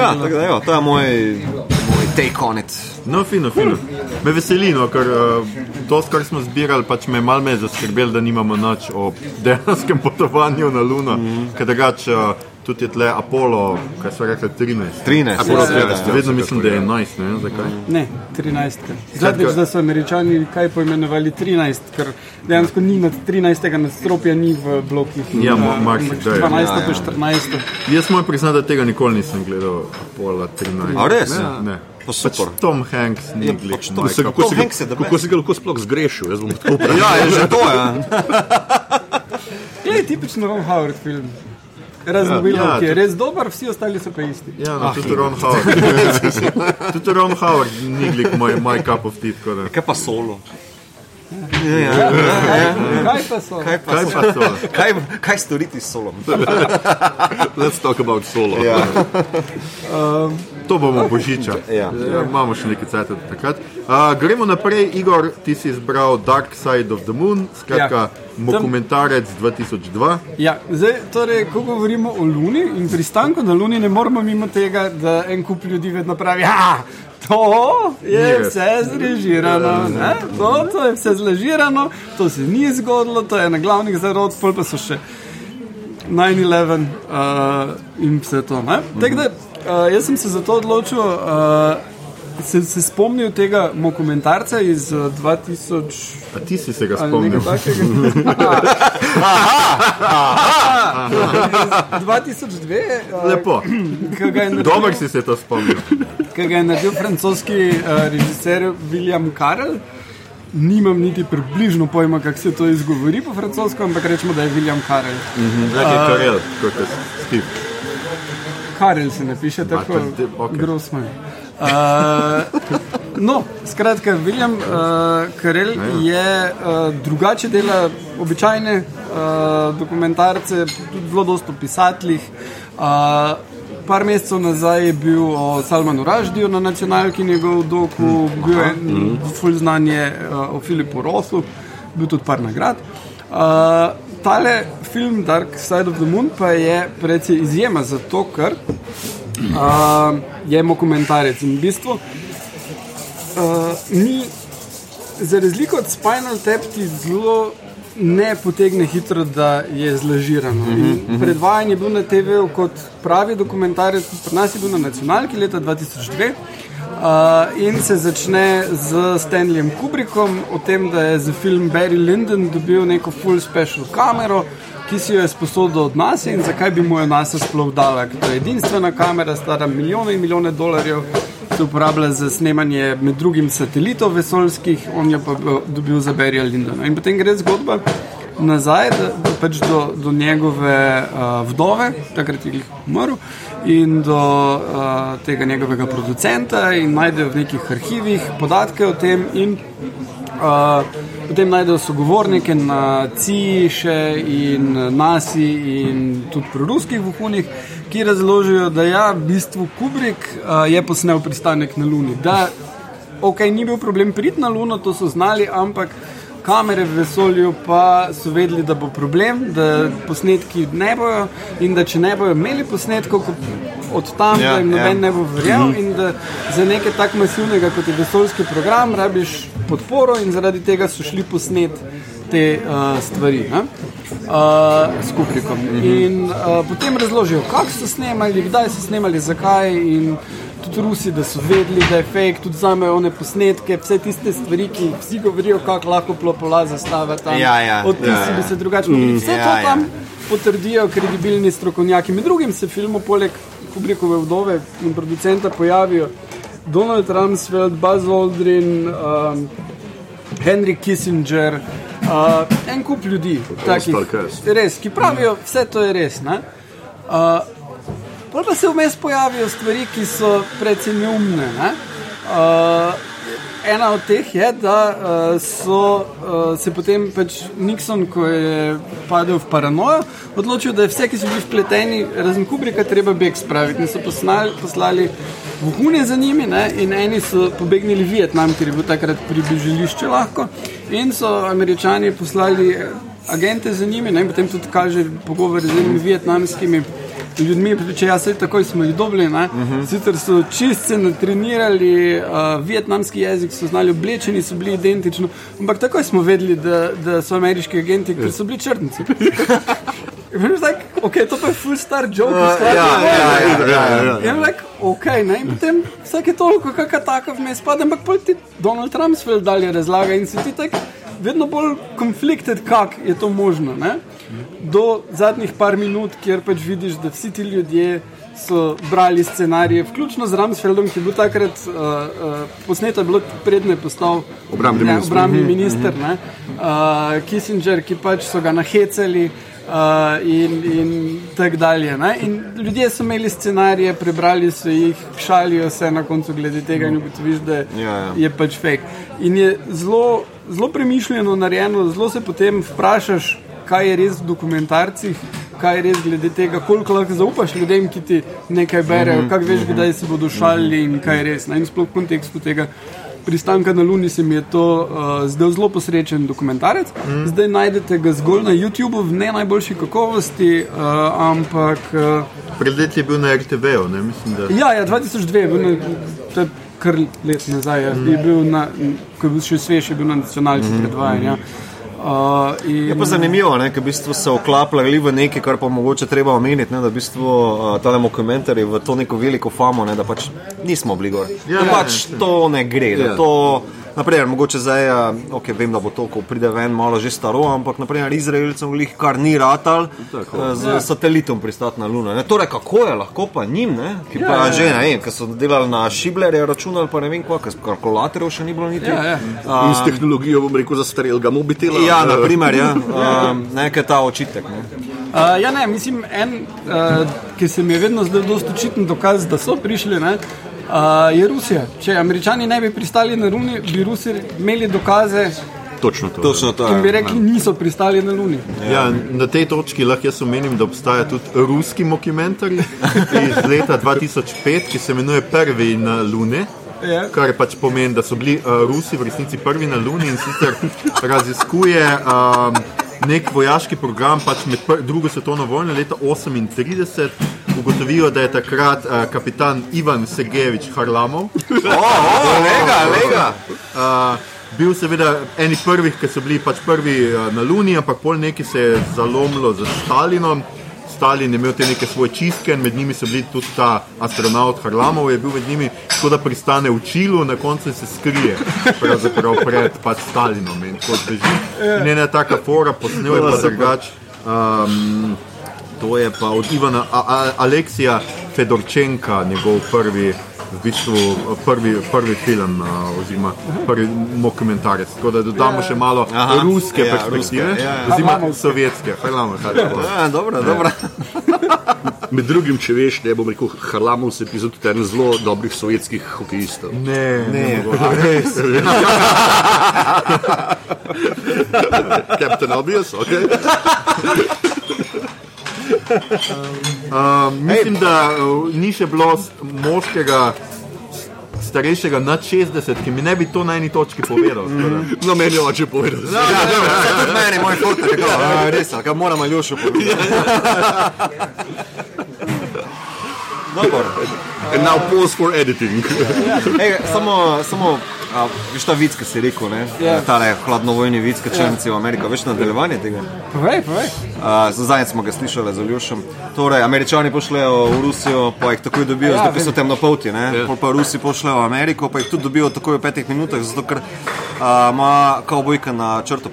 ja tako da, evo, to je moj, moj take on it. No, fino, fino. Me veseli, no, ker uh, to, kar smo zbirali, pač me malo me zaskrbelo, da nimamo nič o dejanskem potovanju na Luno, mm -hmm. ker drugače uh, tudi je tle Apollo, kaj so rekli, 13. 13, Apollo ja, ja, 13. ja. Vedno mislim, da je 11, ne vem zakaj. Ne, 13. Zadnjič, da so američani kaj poimenovali 13, ker dejansko ni nad 13. nadstropja, ni v blokih. Ja, marsikdaj. 12. Ja, ja. pa 14. Jaz moram priznati, da tega nikoli nisem gledal, Apollo 13. A res? Ne, ne. Pa super. Pač Tom Hanks ni Ja, glih. pač to Mike se-. Kako Tom si, ga, Hanks je kako si ga lahko sploh zgrešil? Jaz bom tako vprašal. Ja, je že to, ja. Je tipično Ron Howard film. Razen Willow, ja, ki je res dober, vsi ostali so pa isti. Ja, no, tudi Ron Howard. tudi Ron Howard ni glih moj, cup of tea. Kaj pa solo? Ja, ja, ja. Kaj pa so? Kaj pa Kaj solo? pa so? Kaj, kaj storiti s solom? Let's talk about solo. Ja. To bomo božiča. Ja. Ja, imamo še nekaj cajt do takrat. Uh, gremo naprej, Igor, ti si izbral Dark Side of the Moon, skratka, Ja. ja. dokumentarec 2002. Ja, zdaj, torej, ko govorimo o Luni in pristanku na Luni, ne moramo mimo tega, da en kup ljudi vedno pravi, da to je res. vse zrežirano. ne, To, to je vse zrežirano, to se ni zgodilo, to je na glavnih zarod, pol pa so še 9-11 uh, in vse to. ne. Tako da, uh, jaz sem se za to odločil. Uh, se, se spomnil tega dokumentarca iz uh, 2000. A ti si se ga spomnil? nekaj takega? Iz 2002. uh, Lepo. naredil- Dobro si se to spomnil. ki ga je naredil francoski uh, režiser William Karel. Nimam niti približno pojma, kako se to izgovori po francosko, ampak rečemo, da je William Karel. Zdaj je Karel, kot je Steve. Karel se ne piše tako, te- okej. grozno. Uh, no, skratka, William uh, Karel je uh, drugače dela običajne uh, dokumentarce, tudi zelo dosto pisateljih. Uh, par mesecev nazaj je bil o Salmanu Raždiju na nacionalki njegov doku, bil je ful znanje uh, o Filipu Rosu, bil tudi par nagrad. Uh, tale film Dark Side of the Moon pa je precej izjema zato, ker uh, je dokumentarec in v bistvu uh, ni, za razliko od Spinal Tap, ti zelo ne potegne hitro, da je zlažirano. In Predvajanje je bil na TV-u kot pravi dokumentarec, tudi pri nas je bil na nacionalki leta 2002. Uh, in se začne z Stanleyjem Kubrickom, o tem, da je za film Barry Lyndon dobil neko full special kamero, ki si jo je sposodil od nas in zakaj bi mu jo nas sploh dala. Ker to je edinstvena kamera, stara milijone in milijone dolarjev, se uporablja za snemanje med drugim satelitov vesoljskih, on jo pa bo dobil za Barryja Lyndona. In potem gre zgodba nazaj, da, da pač do, do njegove uh, vdove, takrat je glih umrl, in do uh, tega njegovega producenta, in najdejo v nekih arhivih podatke o tem. In, Uh, potem najdejo sogovornike na še in NASI in tudi pri ruskih vohunih, ki razložijo, da ja, v bistvu Kubrick uh, je posnel pristanek na Luni. Da, ok, ni bil problem priti na Luno, to so znali, ampak kamere v vesolju pa so vedeli, da bo problem, da posnetki ne bojo in da če ne bojo imeli posnetkov ko- od tam, Ja, da jim noben ja. ne bo verjel in da za nekaj tako masivnega kot je vesoljski program rabiš podporo in zaradi tega so šli posnet te uh, stvari ne? uh, s Kubrikom. In uh, potem razložijo, kako so snemali, kdaj so snemali, zakaj in tudi Rusi, da so vedeli, da je fake, tudi vzamejo one posnetke, vse tiste stvari, ki vsi govorijo, kako lahko plopola zastava tam. Ja, ja, Odtisi ja, ja. bi se drugače mogli. Vse ja, to ja. tam potrdijo kredibilni strokovnjaki. Med drugim se filmu poleg Kubrickove vdove in producenta pojavijo Donald Rumsfeld, Buzz Aldrin, um, Henry Kissinger, uh, en kup ljudi, takih, res, ki pravijo, vse to je res. ne. Uh, pa se vmes pojavijo stvari, ki so precej neumne. Ne? Uh, ena od teh je, da uh, so uh, se potem pač Nixon, ko je padel v paranojo, odločil, da je vse, ki so bili vpleteni, razen Kubrika, treba beg spraviti. In so poslali, poslali vohune za njimi, ne? in eni so pobegnili v Vietnam, ker je bil takrat približališče lahko, in so američani poslali agente za njimi, ne? in potem tudi kaže pogovor z enimi vietnamskimi ljudmi, če jaz se takoj smo jih dobili. Uh -huh. Sicer so čistce natrenirali, uh, vietnamski jezik so znali oblečeni, so bili identični, ampak takoj smo vedeli, da, da so ameriški agenti, ker so bili črnci. Like, okay, to pa je full star joke, uh, ja, ja, ja, ja, ja. In like, okay, ne? in potem vsake toliko, kakšna taka vmes spada, ampak pol ti Donald Rumsfeld dalje razlaga in si ti tak vedno bolj konflikted, kako je to možno. Ne? Do zadnjih par minut, kjer pač vidiš, da vsi ti ljudje so brali scenarije, vključno z Rumsfeldom, ki je bil takrat uh, uh, posnet, je bilo predne postal Obrambni ja, minister. obrambni minister, ne? uh, Kissinger, ki pač so ga nahecali. Uh, in in tako dalje. Ne? In ljudje so imeli scenarije, prebrali so jih, šalijo se na koncu glede tega in ugotoviš, da Ja, ja. je pač fake. In je zelo, zelo premišljeno narejeno, zelo se potem vprašaš, kaj je res v dokumentarcih, kaj je res glede tega, koliko lahko zaupaš ljudem, ki ti nekaj berejo, mm -hmm. kako veš, kdaj se bodo šalili in kaj je res. Ne? In sploh v kontekstu tega. Pristanka na Luni se mi je to uh, zdel zelo posrečen dokumentarec. Mm. Zdaj najdete ga zgolj na YouTubu v ne najboljši kakovosti, uh, ampak uh, Pred leti je bil na RTV-u, ne mislim, da. Ja, ja 2002 je bil, na, to je kar let nazaj, ja. je bil na, ko je bil še svež, je bil na nacionalki mm -hmm. predvajan. Ja. Uh, in, Je pa zanimivo, ne, ker v bistvu se oklapljali v nekaj, kar pa mogoče treba omeniti, ne, da v bistvu uh, ta dokumentar je v to neko veliko famo, ne, da pač nismo bili gor. Ja, da ja, pač to ne gre. Ja. Da to, naprimer, mogoče zdaj, uh, okay, vem, da bo to, ko pride ven, malo že staro, ampak naprimer Izraelcem glih kar ni ratal uh, z ja. satelitom pristati na Luno. Ne. Torej, kako je lahko pa njim, ne, ki pa ja, že ne vem, ker so delali na Šiblerje računali, pa ne vem, ker kalkulatorjev še ni bilo niti. Ja, ja. In s tehnologijo, bom rekel, zastarelega mobitela. Ja, eh, na primer, ja. um, nekaj ta očitek. Ne. Uh, ja, ne, mislim, en, uh, ki se mi je vedno zdel dosti očiten dokaz, da so prišli, ne, uh, je Rusija. Če američani ne bi pristali na Luni, bi Rusi imeli dokaze Točno to. Točno to in bi je. rekli, niso pristali na Luni. Ja, na tej točki lahko jaz omenim, da obstaja tudi ruski dokumentarij iz leta 2005, ki se imenuje Prvi na Luni. Ja. Kar pač pomeni, da so bili uh, Rusi v resnici prvi na Luni in sicer raziskuje um, nek vojaški program pač med drugo svetovno vojno leta 1938. Ugotovijo, da je takrat uh, kapitan Ivan Segevič Harlamov Lega, lega. Uh, bil seveda eni prvih, ki so bili pač prvi uh, na Luni, ampak pol nekaj se je zalomilo z Stalinom. Stalin je imel te neke svoje čistke, med njimi so bili tudi ta astronaut Harlamov, je bil med njimi, tako da pristane v Čilu, na koncu se skrije pravzaprav pred pač Stalinom in tako beži. In ena taka fora, posnel je pa drugač. Um, to je pa od Ivana A A Aleksija Fedorčenka, njegov prvi. V bistvu prvi, prvi film, oziroma prvi dokumentarec. Tako da dodamo še malo Aha. ruske Ja, perspektive, ruske, ja, ja. oziroma sovjetske. Harlamov, Harlamov. Ja, dobro, dobro. Med drugim, če veš, ne bom rekel, Harlamov se pisal tudi en zelo dobrih sovjetskih hokejistov. Ne, ne, res. Captain Obvious, ok. Um, mislim, da uh, ni še bilo moškega, starejšega nad 60, ki mi ne bi to na eni točki povedal. da- No, meni je oče povedal. Ja, dobro, ja, tudi meni, moj fotor je rekel, "A, res, ali ga moram Aljošo povedati. Dobro. And now pause for editing. Ej, samo, samo a, veš ta vic, ki si rekel, ne? Ja. Ta je hladnovojni vic, ki črnci v Ameriko, veš nadaljevanje tega. Povej, povej. Zadnjič smo ga slišali z Aljošem. Torej, američani pošljajo v Rusijo, pa jih takoj dobijo, Ja, ja, zato ker so temnopolti. Yeah. Pol pa Rusi pošljajo v Ameriko, pa jih tudi dobijo takoj v petih minutah, zato ker ima kavbojka na črto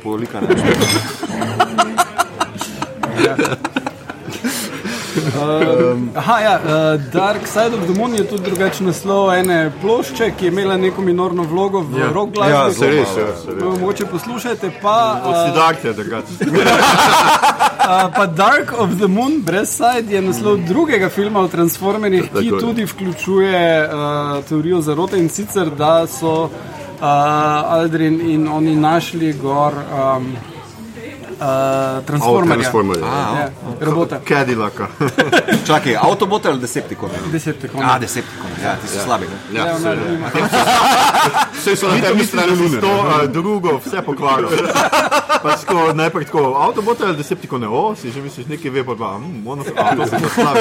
povolika. Aha, ja, uh, Dark Side of the Moon je tudi drugačen naslov ene plošče, ki je imela neko minorno vlogo v Ja. yeah. rock Ja, glasbi. zelo res, ja, se res. Uh, Mogoče poslušajte, pa, uh, Sidarke, drugače. uh, pa Dark of the Moon, brez side, je naslov drugega filma o Transformerjih, ki tudi vključuje uh, teorijo zarote in sicer, da so uh, Aldrin in oni našli gor um, uh, Transformerja. Transformerja. Ja, robota. Cadillaka. Čakaj, avtobot ali deceptikon? Decepticon. A, deceptikon, ja, ti so ja. slabi. ne? Ja, ne, ne, ne. Vse so na misliš, strani si lune. to drugo vse pokvaril. Pač tako, najprej tako, avtobot ali deceptikone, o, si že misliš, nekaj ve, pa dva, hm, ono se avto se zastavi.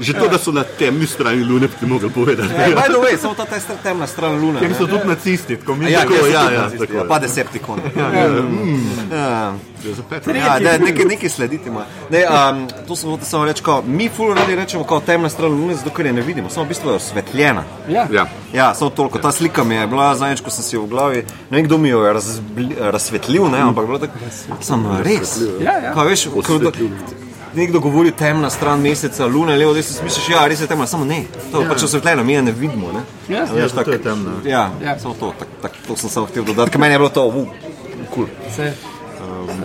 Že to, da so na temni strani lune, bi ti mogel povedati. Hey, by the way, samo ta temna stran lune. Ker so tudi nacisti, tako mi Ja, ja, ja, nacisti, tako. Pa deceptikon. Ja, ja. Tretji. Ja, da, nekaj, nekaj slediti ima. Ne, um, to sem hotel samo reči, kao, mi ful radi rečemo kot temna stran lune, zato ker je ne vidimo, samo v bistvu je osvetljena. Ja. Ja. Ja, samo toliko. Ta slika mi je bila zadnjič, ko sem si v glavi, ne vem, kdo mi jo je razbli, razsvetlil, ne, ampak bilo tako, sem res. Ja, ja. Kaj veš, ko do, nekdo govori temna stran meseca, lune, levo, desno, misliš, ja, res je temna, samo ne. To je pač osvetljeno, mi je ne vidimo. Ne. Ja. Ja, Veš, to je temno. Ja, Ja. ja. samo to, tak, tak, to sem samo hotel dodati, ker meni je bilo to, uh, cool.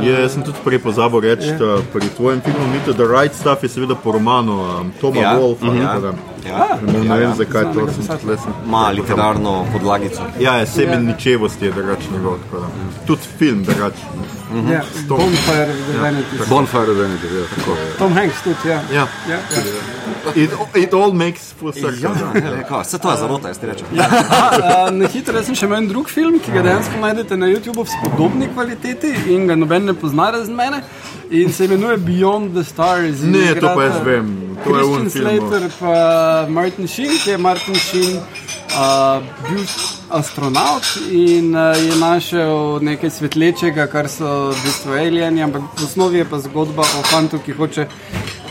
Je, jaz sem tudi prej pozabil reči, da pri tvojem filmu Meet the Right Stuff je seveda po romanu um, Toma Ja, Wolfa. tako da Ja, Ne, ja, vem, ja. zakaj to sem tukaj sem. Ma literarno podlagico. Ja, je semen ničevosti je drugačen njegov. Tudi film drugačen. Ja, Bonfire of the Vanities. Bonfire Vanity, ja, tako. Tom Hanks tudi, ja. Ja. Ja, ja. It, it all makes full circle. Ja, ja, kao, vse to je zarota, jaz ti rečem. Aha, a, Na hitro jaz sem še imel en drug film, ki ga dejansko najdete na YouTubu v spodobni kvaliteti in ga noben ne pozna razen mene. In se imenuje Beyond the Stars. In Ne, to pa jaz vem. To je Christian film. Slater pa Martin Sheen, ki je Martin Sheen uh, bil astronaut in uh, je našel nekaj svetlečega, kar so v bistvu alieni, ampak v osnovi je pa zgodba o fantu, ki hoče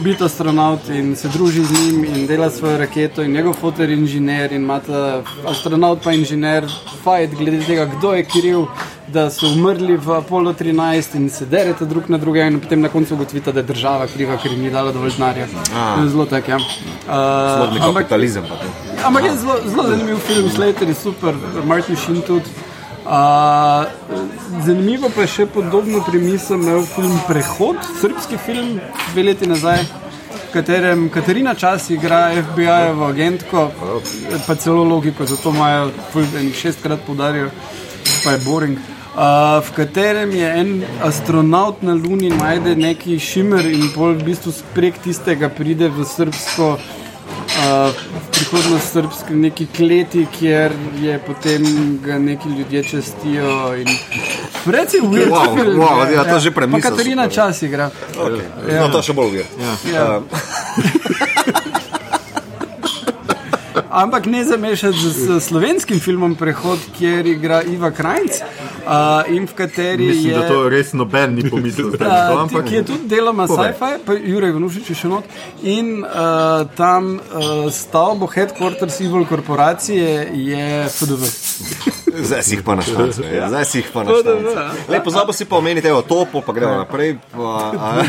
biti astronaut in se druži z njim in dela svojo raketo in njegov fotor je inženir in imata astronaut pa inženir fajt glede tega, kdo je kriv. Da so umrli v Apollo 13 in se derete drug na drugega, in potem na koncu ugotovite, da je država kriva, ker jim ni dala dovolj denarja. Zelo tako. Ja. Uh, Nek kapitalizem. pa to. Ampak je zelo, zelo zanimiv film, Slater je super, Martin Sheen tudi. Uh, zanimivo pa je še podobno premiso imel film Prehod, srpski film, dve leti nazaj, v katerem Katarina Čas igra FBI-jevo agentko, pa celo logiko, zato imajo ful enih šestkrat poudarijo, pa je boring. Uh, v katerem je en astronaut na Luni najde neki šimer in pol v bistvu prek tistega pride v srbsko uh, v prihodnost srpske neki kleti, kjer je potem ga neki ljudje čestijo. in Predvsem weird Wow, film. wow, je, ja, to že Pa premisa Katarina super. čas igra. Okay. Ja. No, to še bolj uvir. Ja. Ja. Ampak ne zamešati z, z slovenskim filmom Prehod, kjer igra Iva Krajc uh, in v kateri Mislim, je. da to res noben ni pomislil. zdaj na to, ampak ki je tudi deloma sci-fi, pa Jurek Vnušič je še not. In uh, tam uh, stavbo headquarters Evil korporacije je FDV. Zdaj si jih pa naštel. Ja. Zdaj si jih pa naštel. Lepo, zdaj pa si pa omeniti, evo, topo, pa gremo naprej. Pa, a,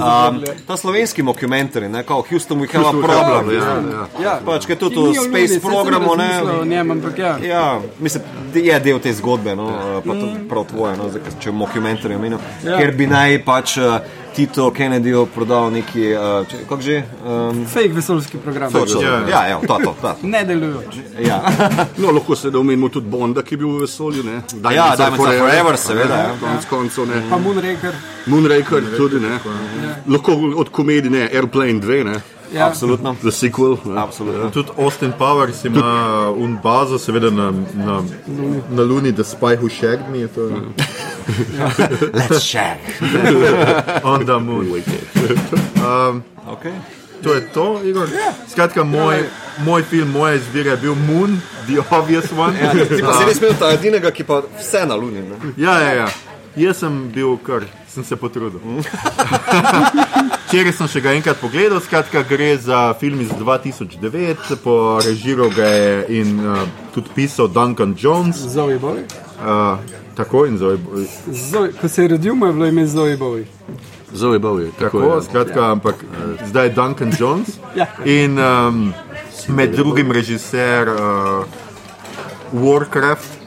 a, zavedli. ta slovenski mockumentary, ne, kao Houston, we have a problem. ja, ja. Ja. Pač, kaj tudi Ki v Space programu, ne. njem, ampak ja. Ja, mislim, da je del te zgodbe, no, pa to prav tvoje, no, zdaj, če mockumentary omenil, Ja. ja. ker bi naj pač uh, Tito Kennedyju prodal neki, uh, če, kako že? Um, Fake vesoljski program. točno, Ja, ja, ja, to, to, to. Ne delujoč. Ja. No, lahko se da omenimo tudi Bonda, ki je bil v vesolju. Ne? Ja, Diamonds Are Forever, seveda, ja. Konec koncev, ne. Pa Moonraker. Moonraker tudi, ne. Lahko od komedij, ne, Airplane 2, ne. Ja. Absolutno. The sequel. Ne. Absolutno. Tudi Austin Powers ima un bazo, seveda na, na, na Luni, da Spy Who Shagged Me, to Let's share. on the moon. Okay. To je to, Igor. Skratka, moj, moj film, moja izbira je bil Moon, the obvious one. Ja, ti pa si res imel ta edinega, ki pa vse na luni. Ne? Ja, ja, ja. Jaz sem bil kar, sem se potrudil. Včeraj sem še ga enkrat pogledal, skratka, gre za film iz 2009, po režiru ga je in uh, tudi pisal Duncan Jones. Zoe Boy. Uh, tako in zove. Zoe, ko se je rodil, mu je bilo ime Zoe Boy. Zoe Bowie. Tako, Tako, je. skratka, ampak uh, zdaj je Duncan Jones. Ja. In um, med drugim režiser uh, Warcraft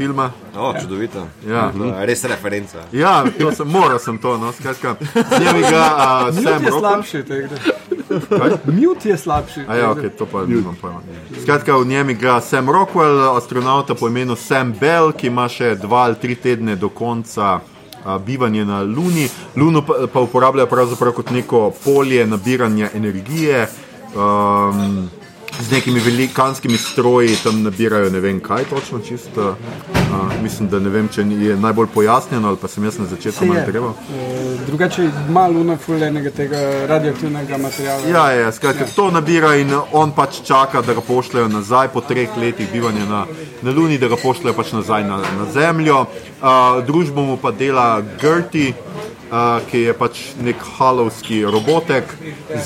filma. O, čudovito. Ja. Da, Res referenca. Ja, to sem, moral sem to, no, skratka. Njim ga Mute Sam je slabši. Mute je slabši. A ja, okay, to pa nimam pojma. Skratka, v njem igra Sam Rockwell, astronauta po imenu Sam Bell, ki ima še dva ali tri tedne do konca a, bivanja na Luni. Luno pa, pa uporablja pravzaprav kot neko polje nabiranja energije. Um, Z nekimi velikanskimi stroji tam nabirajo ne vem kaj točno, čisto. Uh, mislim, da ne vem, če je najbolj pojasnjeno ali pa sem jaz na začetku malo treba. Eh, Drugače ima Luna fulenega tega radioaktivnega materijala. Ja, ja, skratka, to nabira in on pač čaka, da ga pošljejo nazaj po treh letih bivanja na, na Luni, da ga pošljejo pač nazaj na, na Zemljo. Uh, družbo mu pa dela Gerti, uh, ki je pač nek halovski robotek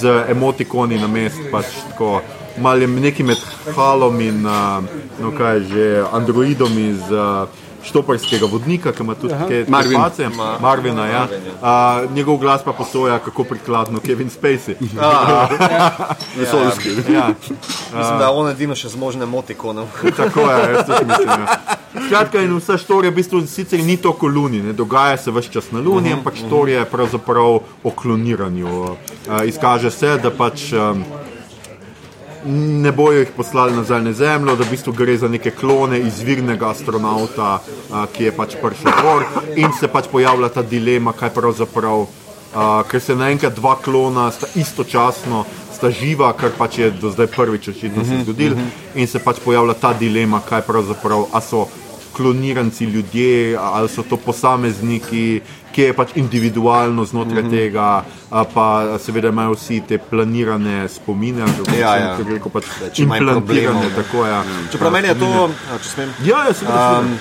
z emotikoni na mest, pač tako. Mal je nekaj med halom in uh, no kaj že androidom iz uh, štoparskega vodnika, ki ima tudi kaj Marvin. face. Marvina, ja. Uh, njegov glas pa posoja, kako prikladno Kevin Spacey. Vesoljski. Ja, Mislim, da on edino še zmožen emotikonov. tako je, jaz tudi mislim. Ja. Skratka, in vsa štorija v bistvu sicer ni to o Luni, ne dogaja se vse čas na Luni, ampak štorija je pravzaprav o kloniranju. Uh, izkaže se, da pač. Um, Ne bojo jih poslali nazaj na Zemljo, da v bistvu gre za neke klone izvirnega astronauta, a, ki je pač prišel gor in se pač pojavlja ta dilema, kaj pravzaprav, a, ker se naenkrat dva klona sta istočasno, sta živa, kar pač je do zdaj prvič očitno se zgodilo in se pač pojavlja ta dilema, kaj pravzaprav, a so kloniranci ljudje ali so to posamezniki, ki je pač individualno znotraj mm -hmm. tega, a pa seveda imajo vsi te planirane spomine, ali Ja, ja. kako rekel, pač implantirane. ne. Tako, ja. Čeprav meni je to, če smem. Ja, ja, seveda. Um,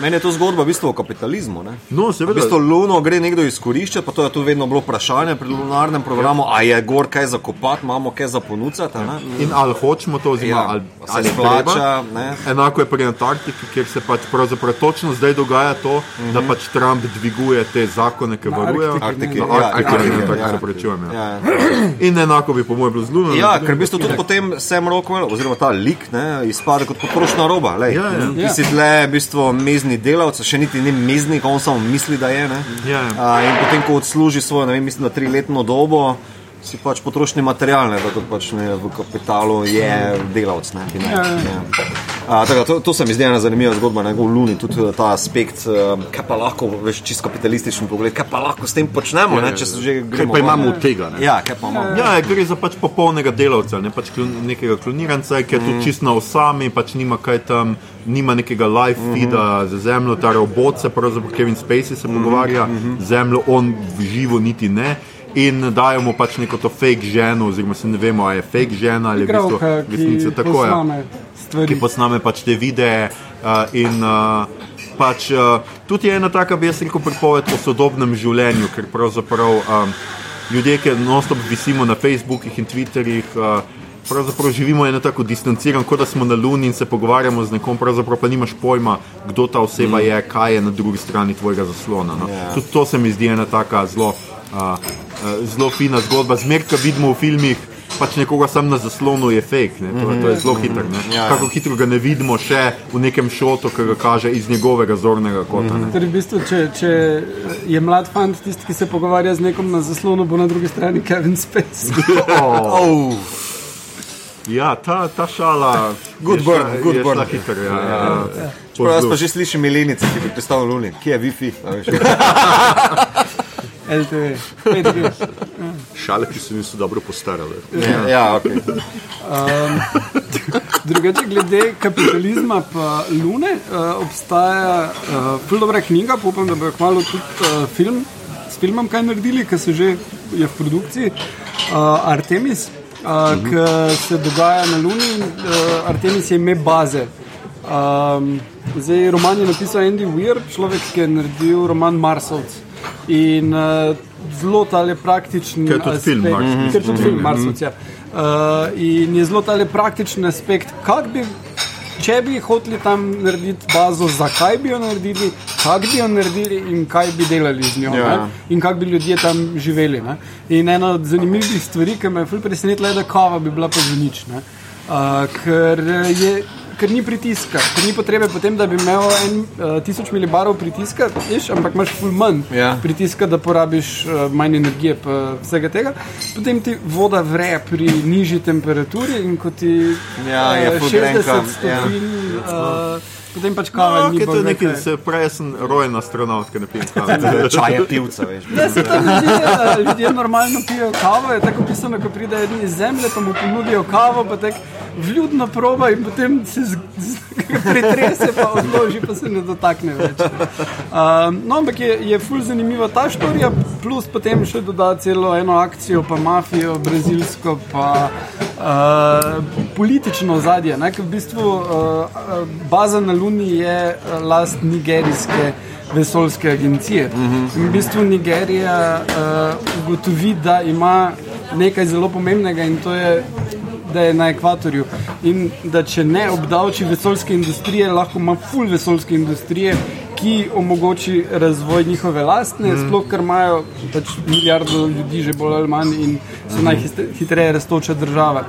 meni je to zgodba v bistvu o kapitalizmu. Ne? no, V seveda. bistvu Luno gre nekdo izkoriščati, pa to je tu vedno bilo vprašanje pri lunarnem programu, a je gor kaj za kopati, imamo kaj za ponuditi. a ne? In ali hočemo to, oziroma Ja, ali, ali je splača, treba. ne? Enako je pri Antarktiki, kjer se pač pravzaprav točno zdaj dogaja to, mm -hmm. da pač Trump dviguje te zakone, ki varujejo Arktiki, Na ja, Arktiki, Arktiki, ne, ja, ja. se opravičujem, ja. Ja. In enako bi po mojem bilo z Luno. Ja, ker v bistvu tudi potem Sam Rockwell, oziroma ta lik, ne, izpade kot potrošna roba. Lej. Ja, ja. Ti Ja. si tle v bistvu mezni delavec, še niti ni meznik, on samo misli, da je. Ne. Ja, ja. A, in potem, ko odsluži svojo, ne vem, mislim, da triletno dobo. Si pač potrošni material, ne, da to pač ne, v kapitalu je delavec. Ne, ne, Ja, ja. ja. A, tako, to, to se mi zdi ena zanimiva zgodba, ne, v Luni, tudi eh, ta aspekt, eh, kaj pa lahko, veš, čist kapitalističen pogled, kaj pa lahko s tem počnemo, ne, če se že Kaj gremo. pa ven. imamo od tega? Ne? Ja, kaj pa imamo. Ja, gre za pač popolnega delavca, ne pač klon, nekega kloniranca, ki je mm. tudi čisto na osami, pač nima kaj tam, nima nekega live feeda mm -hmm. za zemljo, ta robot se pravzaprav Kevin Spacey se pogovarja, mm -hmm. zemljo on v živo niti ne. In dajo mu pač neko to fake ženo, oziroma se ne vemo, ali je fake žena ali je v bistvu ki tako. Stvari. ki posname pač te videe. Uh, in uh, pač, uh, tudi je ena taka, bi jaz rekel, pripoved o sodobnem življenju, ker pravzaprav um, ljudje, ki non-stop visimo na Facebookih in Twitterjih. Uh, Pravzaprav živimo eno tako distancirano, kot da smo na Luni in se pogovarjamo z nekom, pravzaprav pa nimaš pojma, kdo ta oseba je, kaj je na drugi strani tvojega zaslona. No. Ja. Tudi to se mi zdi ena taka zelo, uh, zelo fina zgodba. Zmeraj, ko vidimo v filmih, pač nekoga sam na zaslonu je fake, ne. to, to je zelo hitro. ne. Ja, ja. Kako hitro ga ne vidimo še v nekem šotu, ki ga kaže iz njegovega zornega kota. Ne. Torej, v bistvu, če, če je mlad fant tisti, ki se pogovarja z nekom na zaslonu, bo na drugi strani Kevin Spacey. Oh. Ja, ta, ta šala. Good je burn, šla- good burn. šla hitro. Ja, ja, ja. Čeprav jaz pa že slišim milenice, ki bi pristali v Luni. Kje je Wi-Fi? LTV, 5G. Šale, ki se niso dobro postarale. Ja, ja, ok. Drugače, glede kapitalizma pa Lune, uh, obstaja uh, ful dobra knjiga, pa upam, da bo kmalo tudi uh, film, s filmom kaj naredili, ki se že je v produkciji, uh, Artemis, uh, ki se dogaja na Luni. Uh, Artemis je ime baze. Um, zdaj, roman je napisal Andy Weir, človek, ki je naredil roman Marsovc. In uh, zelo tale praktičen. Ker je tudi film aspekt- Marsovec. Ker je tudi film Marsovc. Ja. Uh, in je zelo tale praktičen aspekt, kak bi. Če bi hoteli tam narediti bazo, zakaj bi jo naredili, kako bi jo naredili in kaj bi delali z njo, Ja. ja. in kako bi ljudje tam živeli. Ne? In ena od zanimivih stvari, ki me je presenetila, je, da kava bi bila pa za nič. ne. Uh, ker, je, ker ni pritiska, ker ni potrebe potem, da bi imel en uh, tisoč milibarov pritiska, veš, ampak imaš ful manj Ja. pritiska, da porabiš uh, manj energije, pa vsega tega. Potem ti voda vre pri nižji temperaturi in ko ti Ja, je eh, ful 60 grenka, ja. stopinj, uh, potem pač kava No, ni je bolj nekaj, nekaj. se prej sem rojen astronaut, ki ne pijem kave. Čaje pivca, veš. Ja, se tam ljudje, eh, ljudje normalno pijejo kavo, je tako pisano, ko pride eden iz zemlje, pa mu ponudijo kavo, pa tako vljudno proba in potem se z, z, pretrese, pa odloži, pa se ne dotakne več. Um, no, ampak je, je ful zanimiva ta štorija, plus potem še doda celo eno akcijo, pa mafijo, brazilsko, pa uh, politično ozadje. ne, ker V bistvu uh, baza na Luni je uh, last nigerijske vesoljske agencije. In v bistvu Nigerija uh, ugotovi, da ima nekaj zelo pomembnega in to je. Da je na ekvatorju in da če ne obdavči vesoljske industrije, lahko ima full vesoljske industrije, ki omogoči razvoj njihove lastne, mm. sploh ker imajo pač milijardo ljudi, že bolj ali manj, in so najhitreje raztoča država.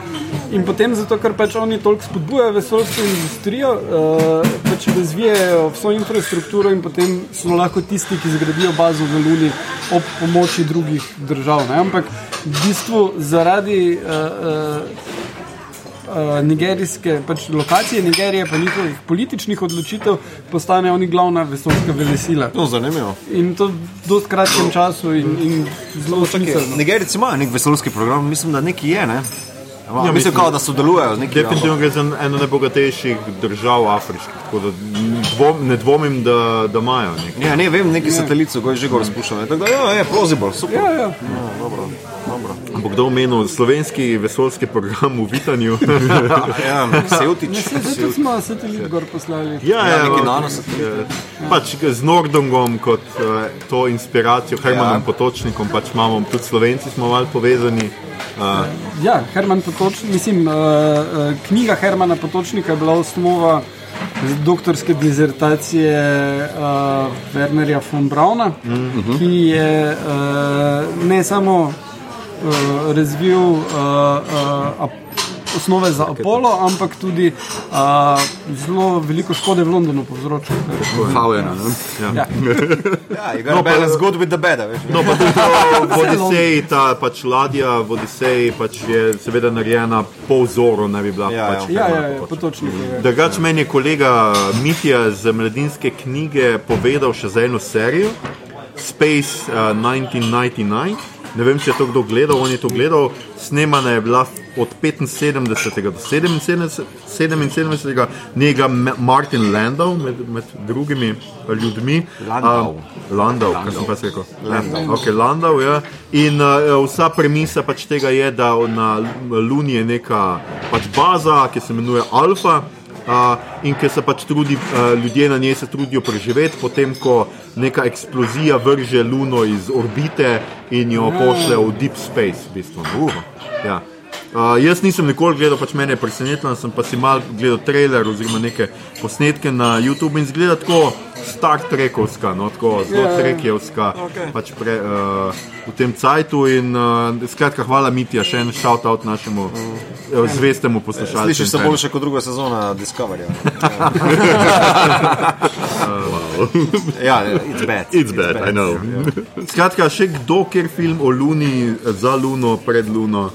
In potem, zato ker pač oni toliko spodbujajo vesoljsko industrijo, uh, pač razvijajo vso infrastrukturo in potem so lahko tisti, ki zgradijo bazo v Luni ob pomoči drugih držav. Ne? Ampak v bistvu zaradi. Uh, uh, Uh, nigerijske pač lokacije Nigerije, pa njihovih političnih odločitev, postanejo oni glavna vesoljska velesila. No, zanimivo. In to v dosti kratkem času in, in zelo smiselno. Nigerijci imajo nek vesoljski program, mislim, da neki je, ne? Ja, mislim, mislim- kao, da sodelujejo z nekim. Definitivno gre za eno najbogatejših držav afriških, tako da dvom, ne dvomim, da, da imajo. nekaj. Ja, ne vem, neki satelit so že gor spuščali. Tako da, ja, je plausible, super. Ja, ja. dobro, dobro. Bo kdo omenil slovenski vesoljski program v Vitanju? Ja, Sevtič. Ne, se, zato smo satelit gor poslali. ja, Ja, neki no, nanosatelit. pač z Nordongom kot uh, to inspiracijo, Hermanom Ja. ja. Potočnikom, pač imamo tudi Slovenci smo malo povezani. Uh, Ja, Herman Potočnik, mislim, uh, knjiga Hermana Potočnika je bila osnova doktorske dizertacije uh, Wernerja von Brauna, mm -hmm. ki je uh, ne samo uh, razvil uh, uh, osnove za Apollo, ampak tudi uh, zelo veliko škode v Londonu povzročil. Havena. ne. Ja. Ja, you gotta balance good with the bad, veš. no, pa tudi v Odiseji, ta pač ladja v Odiseji pač je seveda narejena po vzoru, ne bi bila Ja, pač Ja, Herman ja, ja, Potočnik. Potočnik je. Drugač meni je kolega Mitja z mladinske knjige povedal še za eno serijo, Space uh, 1999. Ne vem, če je to kdo gledal, on je to gledal. Snemana je bila od 75. do 77. 77. njega Ma- Martin Landau, med, med drugimi ljudmi. Landau. Uh, Landau, kar sem pa rekel. Landau. Okay, Landau ja. In uh, vsa premisa pač tega je, da na Luni je neka pač baza, ki se imenuje Alfa. Uh, in ker se pač trudi, uh, ljudje na njej se trudijo preživeti, potem ko neka eksplozija vrže Luno iz orbite in jo pošlje v deep space. V bistvu. uh, ja. Uh, jaz nisem nikoli gledal, pač mene je presenetilo, sem pa si mal gledal trailer oziroma neke posnetke na YouTube in zgleda tako Star Trekovska, no, tako zelo Ja, ja. Trekjevska, okay. pač pre, uh, v tem cajtu. In uh, skratka, hvala Mitja, še en shout out našemu uh, zvestemu poslušalcu. Slišiš se boljše kot druga sezona Discoveryja. Ja, it's bad. It's bad, I know. Skratka, še kdo, kjer film o Luni, za Luno, pred Luno.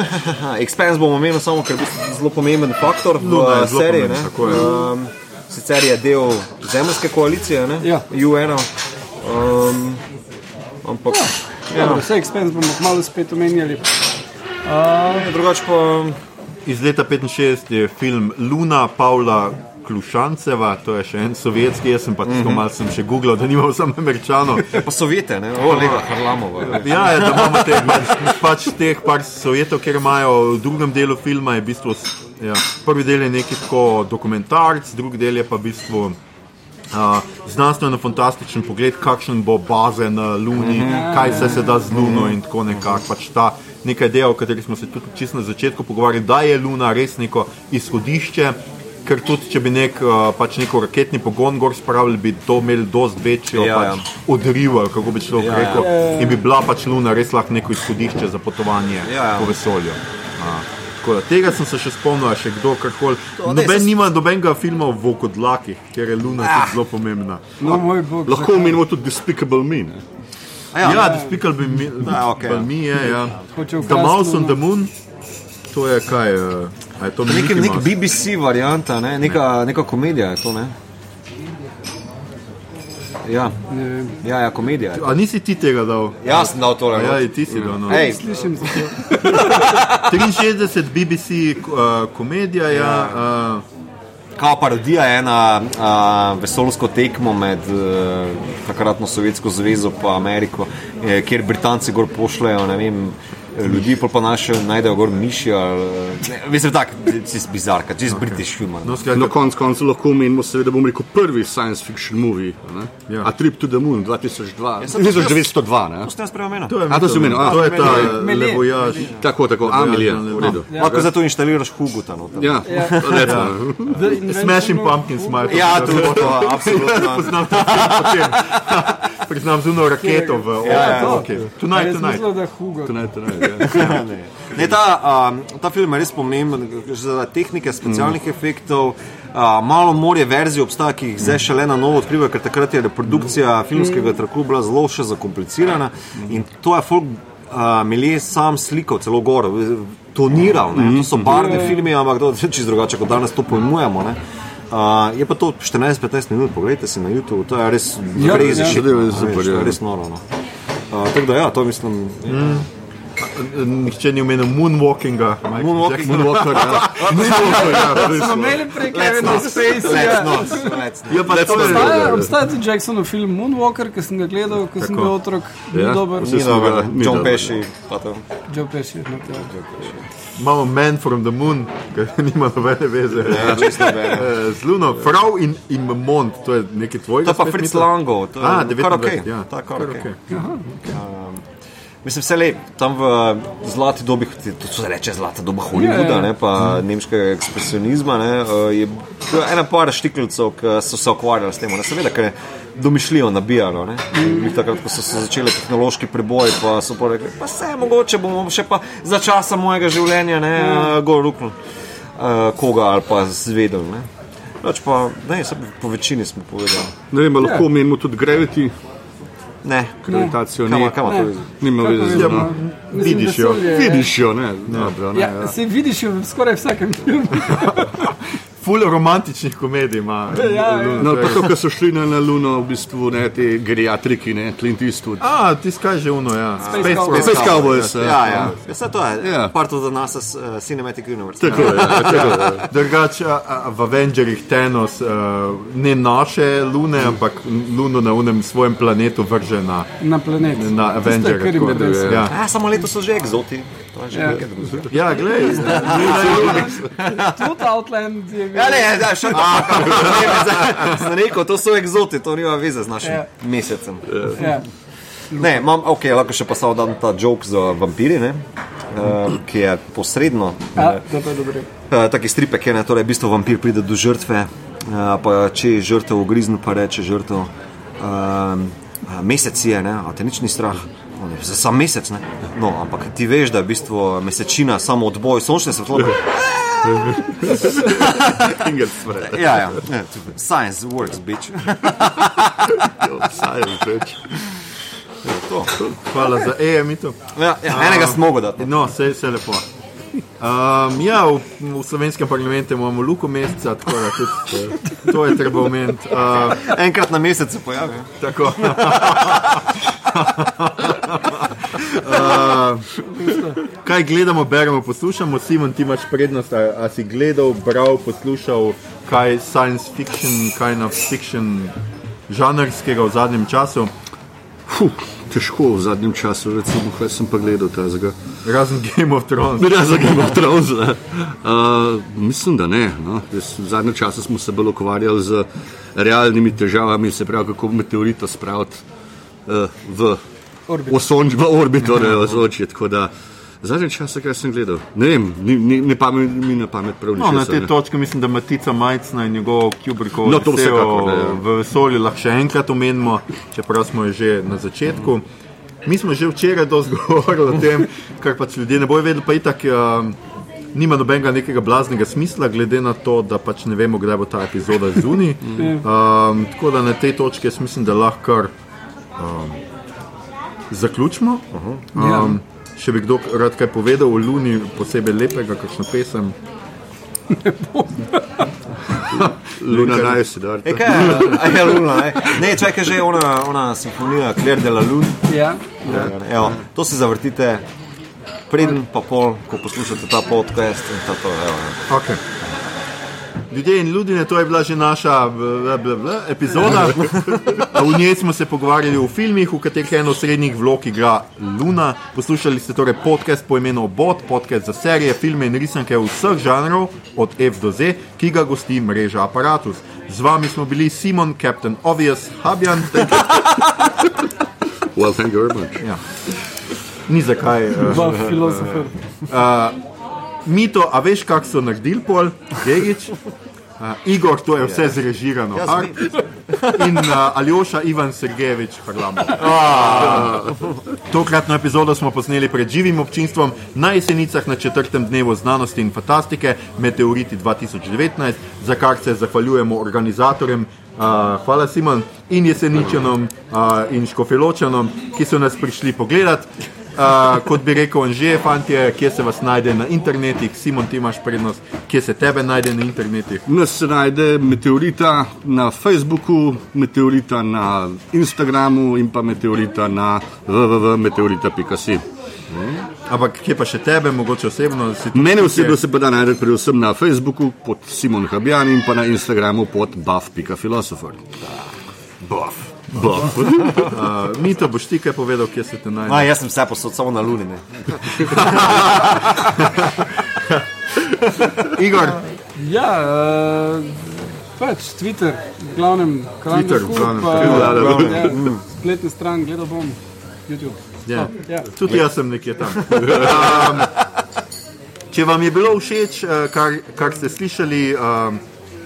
Expense bomo omenili samo, ker je zelo pomemben faktor v Luna uh, zelo seriji. pomemben, ne. tako je. Um, sicer je del zemljske koalicije, ne? Ja. UN. Um, ampak ja. Dobro, Vse expense bomo malo spet omenjali. drugače pa Iz leta 65 je film Luna Pavla Klušanceva, to je še en sovjetski, jaz sem pa tako mm -hmm. malo sem še googlal, da nimam samo američanov. pa Sovjete, ne? O, Lega Harlamova. Ja, ja, da imamo te, pač teh par sovjetov, ker imajo v drugem delu filma, je v bistvu, ja, prvi del je neki tako dokumentarc, drugi del je pa v bistvu uh, znanstveno-fantastičen pogled, kakšen bo bazen na Luni, kaj se, se da z Luno in tako nekako. Pač ta nekaj ideja, o kateri smo se tudi čisto na začetku pogovarjali, da je Luna res neko izhodišče. Ker tudi, če bi nek, uh, pač neko raketni pogon gor spravili, bi to imeli dosti večjo Ja, pač, ja. odriv, ali kako bi človek Ja, ja, ja. rekel, in bi bila pač Luna res lahko neko izhodišče za potovanje Ja, ja. po vesolju. A, tako da, tega sem se še spomnil, a še kdo karkoli. Noben nima nobenega filma o vokodlakih, ker je Luna Ah. tudi zelo pomembna. No, moj bog. Lahko omenimo tudi Despicable Me. Ne? Ja, ja Despicable Me, Ja, okej. Despicable Me je, ja. Ukrasti The Mouse on the Moon, to je kaj, uh, a je to Nek, nek? BBC varianta, ne? neka, neka komedija je to. Ne? Ja. ja, ja, komedija. to. A nisi ti tega dal? Jaz sem dal tole. Ja, not. ti si dal. No. Ej, Slišim za to. 63 BBC uh, komedija, ja. Uh, Kao parodija je na a, vesoljsko tekmo med a, takratno Sovjetsko zvezo in Ameriko, eh, kjer Britanci gor pošljajo ne vem, ljudi, pa naše najdejo gor miši. ali, Ne, veste, tak, čist bizarka, čist okay. British humor. no, Na skratka, koncu koncev lahko omenimo, seveda, bom rekel, prvi science fiction movie. Ne? Ja. A Trip to the Moon 2002. sem to jaz- 1902. Ne? To ste nas preomenili. to je, A, to si omenil, to je ta levojaž. Tako, tako, Amelija, v redu. Lahko zato inštaliraš Huguta. noter. Ja, recimo. Smashing Pumpkins, malo. Ja, to je to, absolutno. Poznam potem. Priznam zuno raketo v Ja, ja. okay. Tonight, tonight. mislim, da Hugo. Tonight, tonight, ja. Ne. Ne, ta, um, ta film je res pomemben, za tehnike specialnih mm. efektov. Uh, malo morje verzij obstaja, ki jih zdaj šele na novo odkrivajo, ker takrat je reprodukcija filmskega traku bila zelo še zakomplicirana in to je folk uh, Milje sam slikal celo gor, toniral. Ne? To so barvni filmi, ampak to je čisto drugače, kot danes to pojmujemo. Ne? Uh, je pa to 14-15 minut, pogledajte si na YouTube, to je res Ja, crazy ja. shit, Zadeva je a veš, super, to je ja. res noro. No. Uh, tako da ja, to mislim. Mm. Nihče ni omenil moonwalkinga. Michael Moonwalking. Jackson. Moonwalker, ja. Moonwalker, ja. Smo imeli prej Let's Kevin not. Spacey. Let's ja. not. Ja, pa to je Obstaja, obstaja tudi Jacksonov film Moonwalker, ki sem ga gledal, ko sem bil otrok. Ni Ja, dober. vse Ni smo ga- John dobro. Pesci. pa to. Joe Pesci. To je. Imamo Man from the Moon, ki nima nobene veze Ja, eh, z Luno. Frau in, in Mont, to je nekaj To tvojega. je pa Fritz? Lango. to je A, kar 29, okej, ja. ta kar Kar okej. okej. Um, Mislim, vse le tam v zlati dobi, to se reče zlata doba Hollywooda, Ja, ja. ne, pa nemškega ekspresionizma, ne, eh, je ena par štikljcev, ki so se ukvarjali s tem. Ne, seveda, ker je domišljijo nabijalo. Ne. In Takrat, ko so se začeli tehnološki preboji, pa so pa rekli, pa vse mogoče bomo še pa za časa mojega življenja ne, ja. gor ruknili uh, koga ali pa zvedel. Ne. Pač pa, ne, po večini smo povedali. Ne vem, lahko omenimo tudi Gravity, Ne, gravitacijo Kaj ni. ima- kaj ima to veze? Nima Kako veze z vemo? njo. Mislim, Vidiš jo, vesolje je- Vidiš jo, ne? Dobro, ne. Ja, ja. se vidiš jo v skoraj vsakem filmu. Ful romantičnih komedij ima. Ja, ja. Luna, No, pa to, ko so šli na, na Luno, v bistvu ne, te geriatriki, ne, Clint Eastwood. A, ti skaj že uno, ja. Space Cowboys. Space Cowboys, Ja, ja. ja. Vse to je. Ja. Part of the NASA uh, Cinematic Universe. Tako je, ja. Drugače, v Avengerjih Thanos uh, ne naše lune, ampak luno na unem svojem planetu vrže na, Na planet. na Avenger. kar jim je dal ja. Ja, samo letos so že egzoti. To je že Ja. ja, glej, Tudi Outland je. Ja, ne, ja, še Sem rekel, to so egzoti, to nima veze z našim Ja. mesecem. Ja. Ne, imam, ok, lahko še samo dam ta joke za vampiri, ne, uh, ki je posredno. Ja, dobro, dobro. Uh, taki stripek je, ne, torej v bistvu vampir pride do žrtve, uh, pa če je žrtev ugrizen, pa reče žrtev, um, mesec je, ne, a te nič ni strah. On je, "Za Sam mesec, ne. No, ampak ti veš, da je v bistvu mesečina samo odboj sončne svetlobe. Ja, ja, science works, bitch. Science, več. hvala za EMITO. ja, ja, enega sem mogel dati. No, vse je lepo. Um, ja, v, v slovenskem parlamentu imamo luko meseca, tako da tudi to je treba omeniti. Uh, Enkrat na mesec se pojavi. ja. tako. uh, kaj gledamo, beremo, poslušamo? Simon, ti imaš prednost. A, a si gledal, bral, poslušal kaj science fiction, kaj na fiction žanrskega v zadnjem času? Fuh, težko v zadnjem času, recimo, kaj sem pa gledal tazga. Razen Game of Thrones. Ne, za Game of Thrones. ne. Uh, mislim, da ne. No. Jaz, v zadnjem času smo se bolj ukvarjali z realnimi težavami, se pravi, kako meteorito spraviti v Orbit. osonč, v orbito, ne v ozračje. Tako da zadnje čase, kaj sem gledal, ne vem, ni, ni, ne pamet, mi na pamet prav No, na te ne. točke mislim, da Matica Majcna in njegov Kubrickov No, vsekakor, ne, ja. v vesolju lahko še enkrat omenimo, čeprav smo jo že na začetku. Mi smo že včeraj dosti govorili o tem, kar pač ljudje ne bojo vedeli, pa itak um, nima nobenega nekega blaznega smisla, glede na to, da pač ne vemo, kdaj bo ta epizoda zunaj. Um, tako da na tej točki jaz mislim, da lahko kar um, zaključimo. Um, še bi kdo rad kaj povedal o Luni, posebej lepega, kakšno pesem. Luna naj si da. E, kaj je, a je Luna, ne? Ne, čakaj, že ona, ona simfonija Claire de la Lune. Ja. Evo, to si zavrtite, preden pa pol, ko poslušate ta podcast in ta to. Evo, evo. Okay. Ljudje in ljudje, to je bila že naša bla, bla, bla, epizoda. V njej smo se pogovarjali o filmih, v katerih eno srednjih vlog igra Luna. Poslušali ste torej podcast po imenu Bot, podcast za serije, filme in risanke vseh žanrov, od F do Z, ki ga gosti mreža Apparatus. Z vami smo bili Simon, Captain Obvious, Habjan. Well, thank you very much. Ja. Ni zakaj. Uh, Dva filozofa. Mito, a veš, kako so naredili pol, Gegič? Uh, Igor, to je vse zrežirano. Jaz Ar- In uh, Aljoša Ivan Sergejevič, Harlamo. Uh, tokratno epizodo smo posneli pred živim občinstvom na jesenicah na četrtem dnevu znanosti in fantastike Meteoriti 2019, za kar se zahvaljujemo organizatorjem. Uh, hvala Simon in jeseničanom uh, in škofeločanom, ki so nas prišli pogledat. Uh, kot bi rekel, že fantje, kje se vas najde na internetih, Simon, ti imaš prednost, kje se tebe najde na internetih. Nas se najde meteorita na Facebooku, meteorita na Instagramu in pa meteorita na www.meteorita.si. Ampak kje pa še tebe, mogoče osebno? Mene osebno se pa da najti predvsem na Facebooku pod Simon Habjan in pa na Instagramu pod buff.philosopher. Buff. Uh, Mito, boš ti kaj povedal, kje se te najde? A, jaz sem vse posod, samo na Luni. Ne. Igor, Ja, uh, pač Twitter, v glavnem, Twitter, v glavnem, pa, Twitter, ja, spletne stran, gledal bom YouTube. Ja. Oh, ja. Tudi jaz sem nekje tam. Um, če vam je bilo všeč, eh, kar, kar ste slišali, um,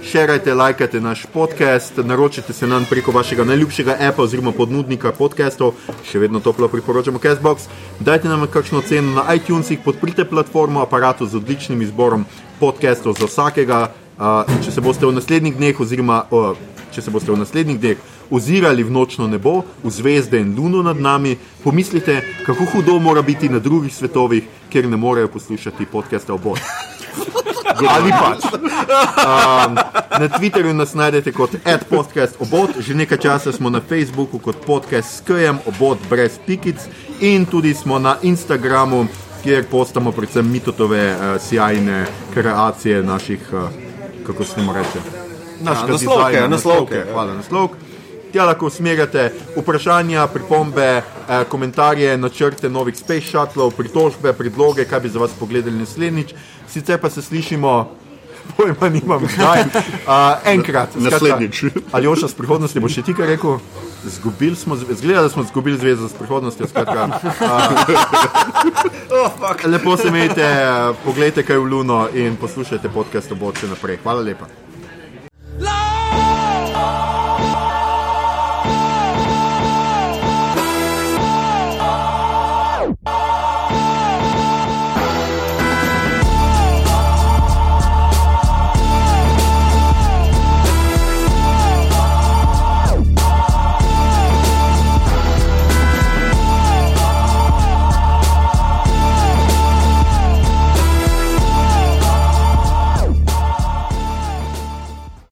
širite, lajkajte naš podcast, naročite se nam preko vašega najljubšega appa oziroma ponudnika podcastov, še vedno toplo priporočamo Castbox. Dajte nam kakšno ceno na iTunesih, podprite platformo aparatu z odličnim izborom podcastov za vsakega. Uh, če se boste v naslednjih dneh oziroma uh, če se boste v naslednjih dneh ozirali v nočno nebo, v zvezde in luno nad nami, pomislite, kako hudo mora biti na drugih svetovih, kjer ne morejo poslušati podcasta o Bogu. Ali pač. Um, na Twitterju nas najdete kot podcast obot, že nekaj časa smo na Facebooku kot podcast s KM, obot brez pikic in tudi smo na Instagramu, kjer postamo predvsem mitotove uh, sjajne kreacije naših, uh, kako se temu reče, našega naslovke, dizajna, naslovke, ja. Hvala, naslovk. Tja lahko usmerjate vprašanja, pripombe, eh, komentarje, načrte novih space shuttlov, pritožbe, predloge, kaj bi za vas pogledali naslednjič. Sicer pa se slišimo, pojma nimam, kdaj. Uh, enkrat. Naslednjič. Ali oša s prihodnosti, boš še ti kaj rekel? Zgubili smo, zgleda, da smo izgubili zvezo s prihodnostjo. Skratka, uh, lepo se imejte, pogledajte kaj v Luno in poslušajte podcast o Boče naprej. Hvala lepa.